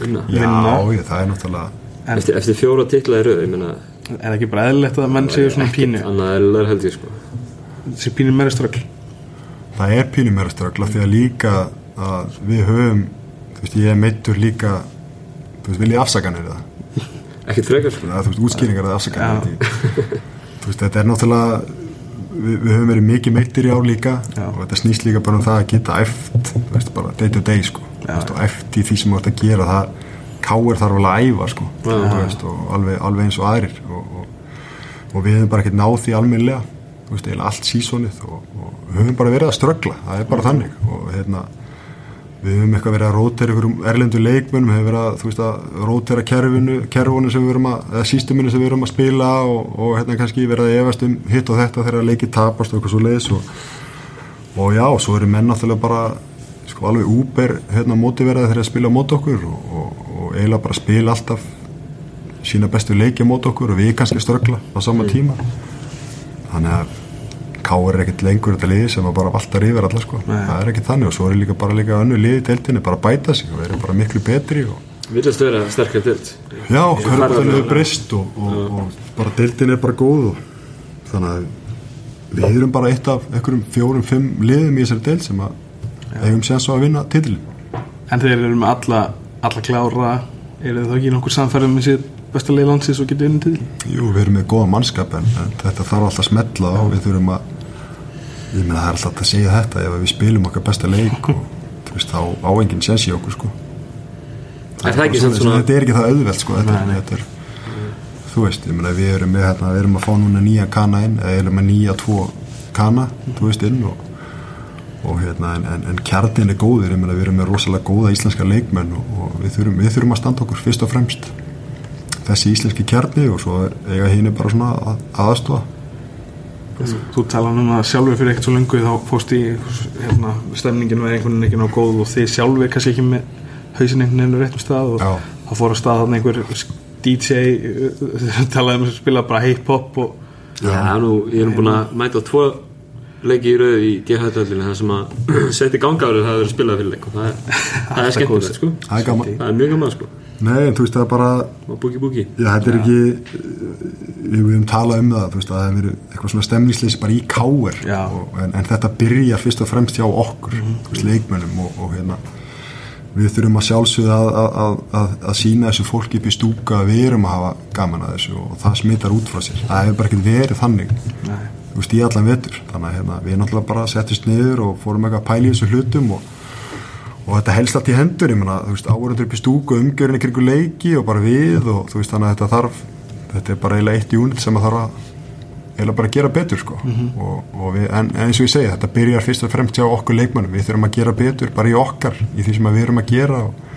Vinna. já, ég, það er náttúrulega eftir, eftir fjóra titla í röð Ég meina Er það ekki bara eðlilegt að menn séu svona pínu? Annað eðlilegar held ég sko. Þessi pínu meira ströggl. Það er pínum meira ströggla því að líka að við höfum þú veist, ég er meittur líka þú veist, vil ég afsakanir það Ekkert frekar sko. Þú veist, útskýringar eða afsakanir þú veist, þetta er náttúrulega við, við höfum verið mikið meittir í ár líka Já. og þetta snýst líka bara um það að geta eft, þú veist, bara day to day sko, Já. Þú veist, og eft í því sem þú ert að gera það, káir þarf alveg að æfa sko, Já. þú veist, og alveg, alveg eins og aðrir og, og, og við höfum bara ekkert náð því almennilega þú veist, eiginlega allt sísonið og, og höfum bara verið að ströggla, það er bara þannig og hérna við höfum eitthvað verið að rótera ykkur erlendu leikmönnum, hefur verið að, þú veist, að rótera kerfinu, kerfunu sem við erum að eða sístuminu sem við erum að spila og, og hérna kannski verið að efast um hitt og þetta þegar leikið tapast og eitthvað svo leiðis og, og já, svo eru menn náttúrulega bara sko alveg úber hérna mótiveraði þegar að spila mót okkur og, og, og eiginlega bara spila alltaf sína bestu leiki mót okkur og við kannski ströggla á sama tíma. Þannig að Káur er ekkert lengur þetta liði sem að bara valtar yfir alla sko, það er ekkert þannig. Og svo er líka bara líka önnu liði í deildinni bara að bæta sig og eru bara miklu betri og Virðast vera sterkar dild já, farið hvernig með er breyst og, og, og bara deildin er bara góð og þannig að við erum bara eitt af einhverjum fjórum, fimm liðum í þessari deild sem að eigum séns á að vinna titilin En þeir eru með alla, alla klára. Eru þið þá ekki nokkur samfærið með sér besta leið landsins og getur unnið til Jú, við erum með góða mannskap en, en þetta þarf alltaf að smetla og við þurfum að ég meina það er alltaf að segja þetta ef við spilum okkar besta leik og þú veist, þá á enginn sens í okkur sko. Er það ekki bara samt svoleiðis, svona Þetta er ekki það auðvelt sko. Þetta, Nei, nei. þetta er, Þú veist, ég meina við erum með hérna, við erum að fá núna nýja kana inn eða erum með nýja tvo kana, þú veist, inn og, og hérna, en, en, en kjarnin er góður, ég meina við erum með rosalega góða íslenska leikmenn og, og við, þurfum, við þurfum að standa okkur fyrst og fremst. Þessi íslenski kjarni og svo er, eiga hínu bara svona að, aðstofa Þú, þú tala að sjálfur fyrir ekkert svo lengu þá fórst í hérna, stemningin var einhvern veginn ekki ná góð og þið sjálfur kannski ekki með hausin einhvern veginn réttum stað og þá fór að stað þannig einhver DJ uh, talaði um að spila bara hip-hop og Já, nú, ég er búin að mæta á tvo leiki í rauð í DH-döldinu það sem að setja gangáður það verið spilað fyrir leik og það er, það er skemmtilegt sko. Það er gaman, það er mjög gaman sko nei, þú veist það er bara búki búki Já, þetta er ekki við höfum talað um það, veist, að það hefur verið eitthvað svona stemningsleysi bara í káir Já. en, en þetta byrjar fyrst og fremst hjá okkur, þú veist, leikmönnum og, og hérna, við þurfum að sjálfsögða að, að, að, að, sína þessu fólki upp í stúka að við erum að hafa gaman að þessu og það smittar út frá sér. Það hefur bara ekkert verið þannig Nei. þú veist, í allan vetur. Þannig að hérna, við náttúrulega bara settist niður og fórum eitthvað að pæla í þessu hlutum og og þetta helst allt í hendur, ég meina, þú veist, áhverjandur upp í stúku, umgjörinn í kringu leiki og bara við og þú veist, þannig að þetta þarf þetta er bara eiginlega eitt unit sem að þarf að eiginlega bara að gera betur, sko. Og, og við, en, eins og ég segi, þetta byrjar fyrst og fremst hjá okkur leikmannum, við þurfum að gera betur bara í okkar, í því sem við erum að gera og,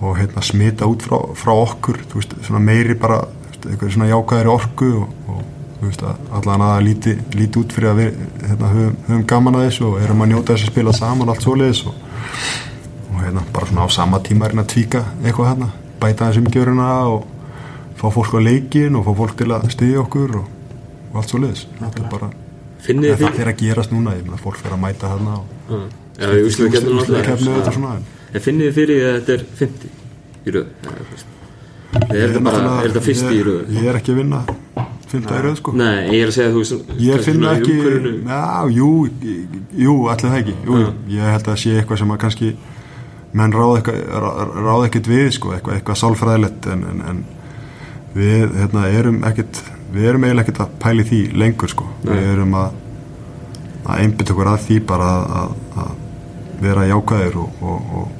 og hérna smita út frá, frá okkur, þú veist, svona meiri bara, veist, eitthvað svona jákvæðari orku og, og þú veist, að allan að líti, líti út fyrir að við hérna, höfum, höfum gaman að þessu og erum að njóta þess að spila saman allt svoleiðis og og hérna bara svona á sama tíma er hérna að tvíka eitthvað hérna, bæta þess umgjöruna og fá fólk á leikin og fá fólk til að stiðja okkur og, og allt svo leiðis þetta er bara, finnið það fyrir að gerast núna ég meina fólk fyrir að mæta hérna og Já, já, ég kemur Úrslitakeppni og þetta svona, en- finnið þið fyrir því að þetta er 50 í rauð Er þetta bara, náttúrulega- er þetta fyrst í rauð? ég er ekki að vinna fymta í röð sko. Nei, ég er að segja þú veist ég finna ekki já, jú, jú, allir það ekki. Jú, ég held að sé eitthvað sem að kannski menn ráð ekkert við sko, eitthvað, eitthvað sálfræðilegt en, en, en við hérna, erum ekkert við erum eiginlega ekkert að pæli því lengur sko. Nei. við erum að að einbytta okkur að því bara að, að, að vera jákvæðir og, og, og,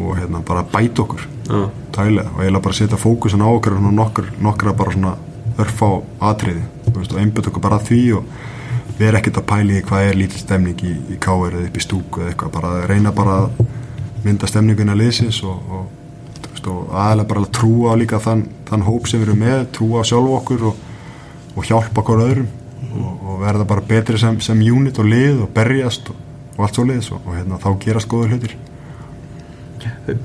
og hérna, bara bæta okkur. Tælega og eiginlega bara setja fókusin á okkur og nokkur, nokkra bara svona örfá atriði veist, og einbytta okkur bara að því og vera ekkert að pæli hvað er lítil stemning í, í káir eða upp í stúku eða eitthvað bara að reyna bara að mynda stemninguna liðsins og, og, veist, og aðalega bara að trúa líka þann, þann hóp sem við erum með trúa sjálf okkur og, og hjálpa okkur öðrum og, verða bara betri sem, sem unit og lið og berjast og, allt svo liðs og, hérna, þá gerast góður hlutir.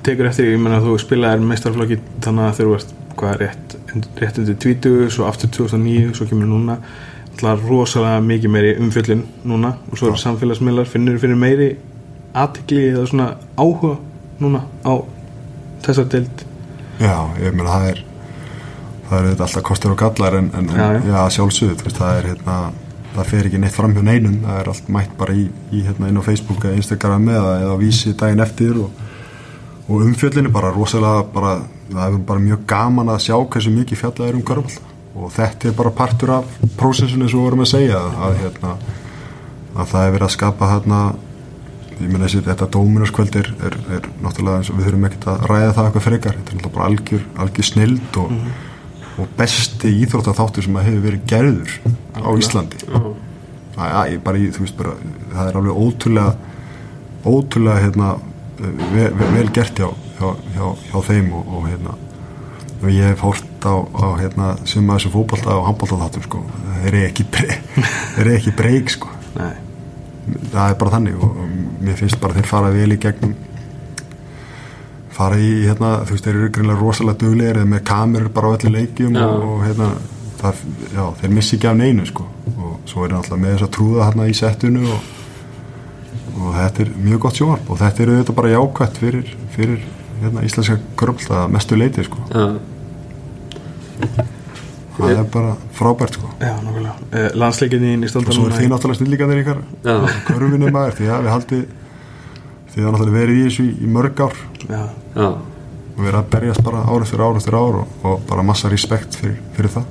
Tekur eftir, ég menna að þú spilaðir meistarflokki þannig að þeir eru hvað er rétt, rétt undir 20 svo aftur 2009, svo kemur núna. Alltaf rosalega mikið meiri umfjöllin núna og svo eru samfélagsmiðlar. Finnur fyrir meiri aðtikli eða svona áhuga núna á þessar deild? Já, ég meina það er það er alltaf kostur og gallar en, en, Já, já. já, sjálfsögðu, það er hérna það fer ekki neitt fram hjá neinum. Það er allt mætt bara í, í hérna inn á Facebook eða Instagram eða, eða vísi daginn eftir og, og umfjöllinu bara rosalega bara, það er bara mjög gaman að sjá hversu mikið fjallað er um körfald og þetta er bara partur af prósessinu sem við vorum að segja að, að hérna að það er verið að skapa hérna ég meina þessi, þetta dóminarskvöld er, er, er náttúrulega eins og við þurfum ekkert að ræða það eitthvað frekar, þetta er náttúrulega bara algjör, algjör snild og, og besti íþróttaþáttur sem að hefur verið gerður á Íslandi. Það, að, bara í, þú veist bara, það er alveg ótrúlega ótrúlega hérna, vel, vel gert hjá, hjá, hjá, hjá þeim og, og hérna og ég hef hórt á, á hérna, sem að þessu fótbolta og handboltaþáttum sko. þeir eru ekki, þeir eru ekki breyk sko Nei. það er bara þannig og, og mér finnst bara þeir fara vel í gegnum fara í hérna, þú veist, þeir eru greinlega rosalega duglegir eða með kamerur bara á öllu leikjum og, og hérna það, já, þeir missi ekki af neinu sko og svo er alltaf með þess að trúða hérna í settinu og, og þetta er mjög gott sjónvarp og þetta er auðvitað bara jákvætt fyrir, fyrir hérna, íslenska að mestu leiti sko. Já, það er bara frábært sko. Já, nákvæmlega. Eh, Landsleikinni í og standa svo er þið náttúrulega snillíkanir ykkar. Já, körfinu maður því að við haldið því að náttúrulega verið í þessu í, í mörg ár. Já, já, og verið að berjast bara ár eftir ár eftir ár og, og bara massa respekt fyrir, fyrir það.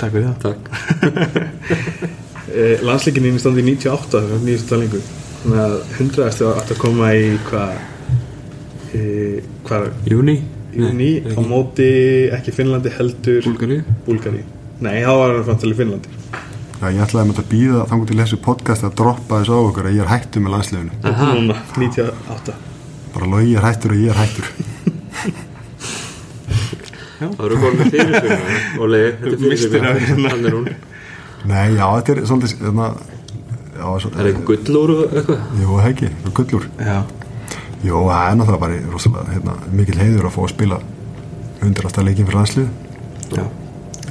Takk fyrir það. Takk. Eh, Landsleikinni í standi 98 það er nýjast talingu Þannig að 100 eftir að átt að koma í hvað hvað Júni? júni á móti ekki Finnlandi heldur Búlgari? Búlgari Nei, þá var í Finnlandi Já, ég ætlaði að að býða þangur til þessu podcast að droppa þessu á okkur að ég er hættur með. Núna, 98 Bara logi er hættur og ég er hættur. Það eru komin fyrir fyrir Óli, þetta er fyrir Mistir fyrir af hérna. Er hún Nei, já, þetta er svolítið, hérna, já, svo, Er eitthvað gullúr og eitthvað? jú, það ekki, það er gullur. Já, Jú, það er náttúrulega bara rosalega, hérna, mikil heiður að fá að spila undirasta leikin fyrir landslið.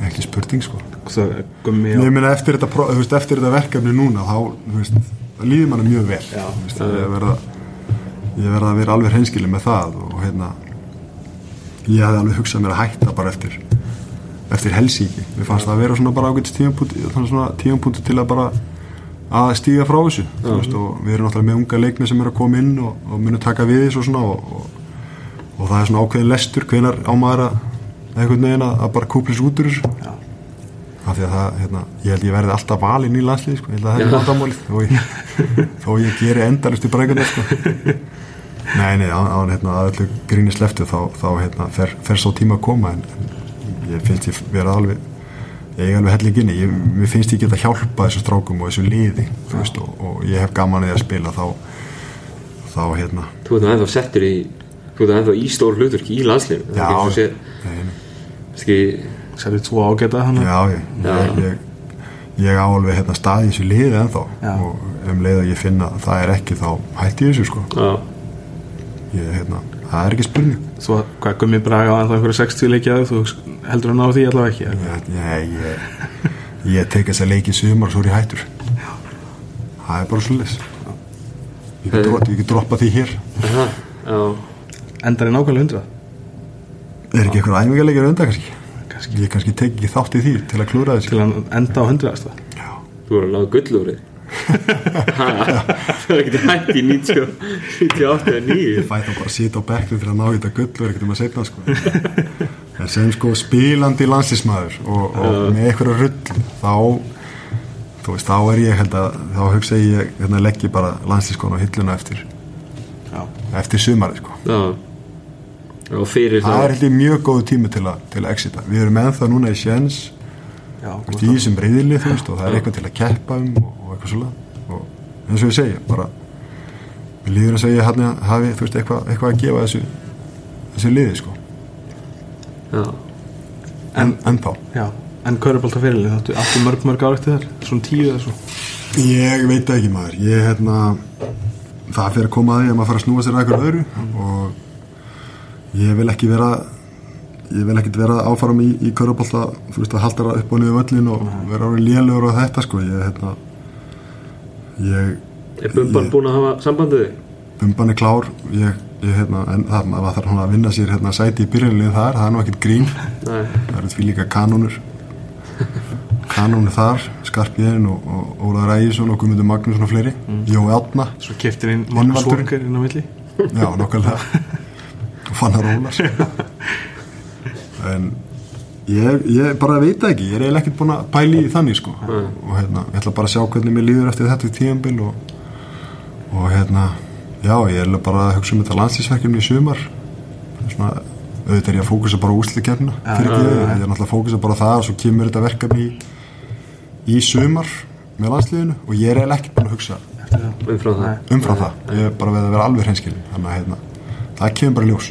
Ekki spurning, sko. Gummi Ég meina eftir þetta, eftir þetta verkefni núna, þá, líður manna mjög vel. Já. Veist, ég verða, ég verða að vera alveg hreinskilið með það og hérna, ég hefði alveg hugsað mér að hætta bara eftir, eftir helsíki. Mér fannst að vera svona bara svona tímapunkt til að bara að stíga frá þessu, þú veist, og við erum náttúrulega með unga leikni sem eru að koma inn og, og munu taka við þessu og svona og, og, það er svona ákveðin lestur hvenar á maður að einhvern veginn að, að bara kúplis út úr þessu. Já. af því að það, hérna, ég held ég verði alltaf valinn í landslið, sko, ég held að það er vandamálið þó ég, ég geri endalist í brækuna, sko. Nei, nei, hérna, að öllu gríni sleftu þá, þá hérna, fer, fer svo tíma að koma en, en ég finnst ég vera alveg ég er alveg hellinginni, ég, mér finnst ég geta hjálpa þessu strákum og þessu liði veist, og, og ég hef gaman að því að spila þá, þá, hérna. Þú ert nú ennþá settur í Þú ert nú ennþá í stór hluturki í landslinu já, Það er tvo ágæta hann Já, ég, ég, ég, ég á alveg hérna stað í þessu liði ennþá. Já. og um leið að ég finna að það er ekki þá hætti ég þessu sko. Já, ég, hérna, það er ekki spurning. Svo hvað gummi braga á einhverju 60 leikjaðu Þú heldur að ná því allavega ekki ég, ég, ég, ég tek þess að leiki sumar og svo er ég hættur. Það er bara leys ég ég get droppa því hér. Aha, já. Endar í nákvæmlega 100 er ekki eitthvað æfingarleikir undan kannski? Kannski. Ég kannski tek ekki þátt í því til að klúra þessu. Til að enda á 100. Já. Þú voru að náða gullúrið Það er ekkert hægt í 90 98 eða 9 ég fæ þá bara að sita á bekknum til að ná í þetta gull og er ekkert um að setna sko. en sem sko spilandi landslísmaður og, og með einhverju rull þá þú veist, þá er ég held að þá hugsa ég, hérna legg ég bara landslískon á hilluna eftir, Já, eftir sumari sko. Já. Og fyrir það það er held ég mjög góðu tími til, að- til að exita. Við erum ennþá núna í sjens já, þú veist, í þessum reyðili þú veist, og það er eitthvað til að keppa um og, og eitthvað svolítið og eins og ég segja bara við líður að segja hann hafi þú veist, eitthvað, eitthvað að gefa þessu þessu liði sko. Já. En, en þá? Já. En körubolta fyrirlið, þáttu áttu mörg mörg ár eftir þar Svona tíu eða svo? Ég veit ekki maður. Ég hérna það fyrir að koma að því að maður fara að snúa sér að eitthvað öðru og ég vil ekki vera ég vil ekkert vera áfram í, í körubólta þú veist að halda það upp og niður völlin og vera árið lélugur og þetta sko. Ég hérna ég Er Bumban Ég- búin að hafa sambandið þig? bumban er klár. Ég, ég hérna en það maður þarf svona að vinna sér hérna sæti í byrjunlið þar. Það er nú ekkert grín. Það eru því líka kanónur. Kanónur þar Skarpjén og, og Ólaður Ægjesson og Guðmundur Magnússon og fleiri. Jói Átna Svo keftir inn Magnús. Walker inn á milli. Já, nokkulega og fannar Ólars en ég, ég bara veit ekki. Ég er eiginlega ekkert búin að pæli í þannig sko. og hérna, ég ætla bara að sjá hvernig mér líður eftir þetta tíðanbil og, og hérna já, ég er bara að hugsa um þetta landslýsverkefni í sumar. Svona, auðvitað er ég að fókusa bara á úslikefna fyrir ekki, ég er náttúrulega að fókusa bara það og svo kemur þetta verkefni í, í sumar með landslýðinu og ég er eiginlega ekkert búin að hugsa Umfram það. umfram það, ég er bara við að vera alveg hreinskilin þannig að hérna, það kemur bara í ljós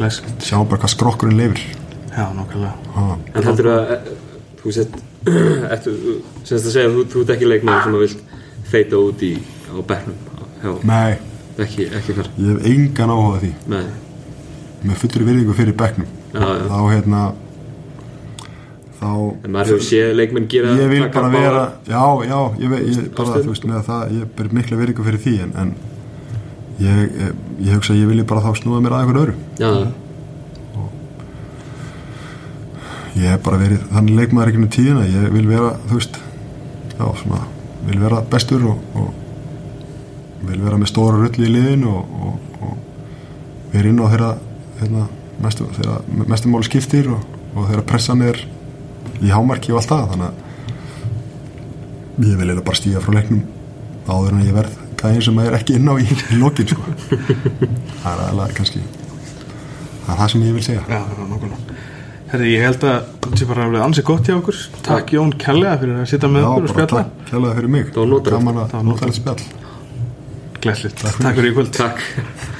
Glæsk sjáum bara hvað skrokkurinn leifir Já, nákvæmlega. Ah. En heldur að eh, Þú sett Eftir Semst að segja að þú, þú ert ekki leikmaður sem að vilt feita út í á bekknum Já, nei, ekki, ekki ég hef engan áhuga á því. Nei. Með fullri virðingu fyrir bekknum. Já, já. þá hérna þá En maður hefur séð leikmenn gera ég vil bara vera já, já, ég, ve- ég bara, veist, með það ég ber mikla virðingu fyrir því en, en ég, ég, ég hugsa að ég vilji bara þá snúa mér að einhver öðru. Já, ég hef bara verið þannig leikmaður ekki með tíðina. Ég vil vera, þú veist já, svona, vil vera bestur og, og vil vera með stóra rulli í liðinu og, og, og vera inn á þeirra hérna, mestu, þeirra mestum máli skiptir og, og þeirra pressan er í hámarki og allt það. Þannig að ég vil eiginlega bara stíga frá leiknum áður en ég verð gæðin sem er ekki inn á í, lokin sko. það er alveg kannski það er það sem ég vil segja. Já, já, nákvæmlega. Herri, ég held að það sé bara alveg ansið gott hjá okkur. Takk Jón Kjallega fyrir að sitja með Já, okkur og bara spjalla. takk kærlega fyrir mig. Það. Gaman að Það var notalegt. spjall. Glæslegt, takk fyrir í kvöld. Takk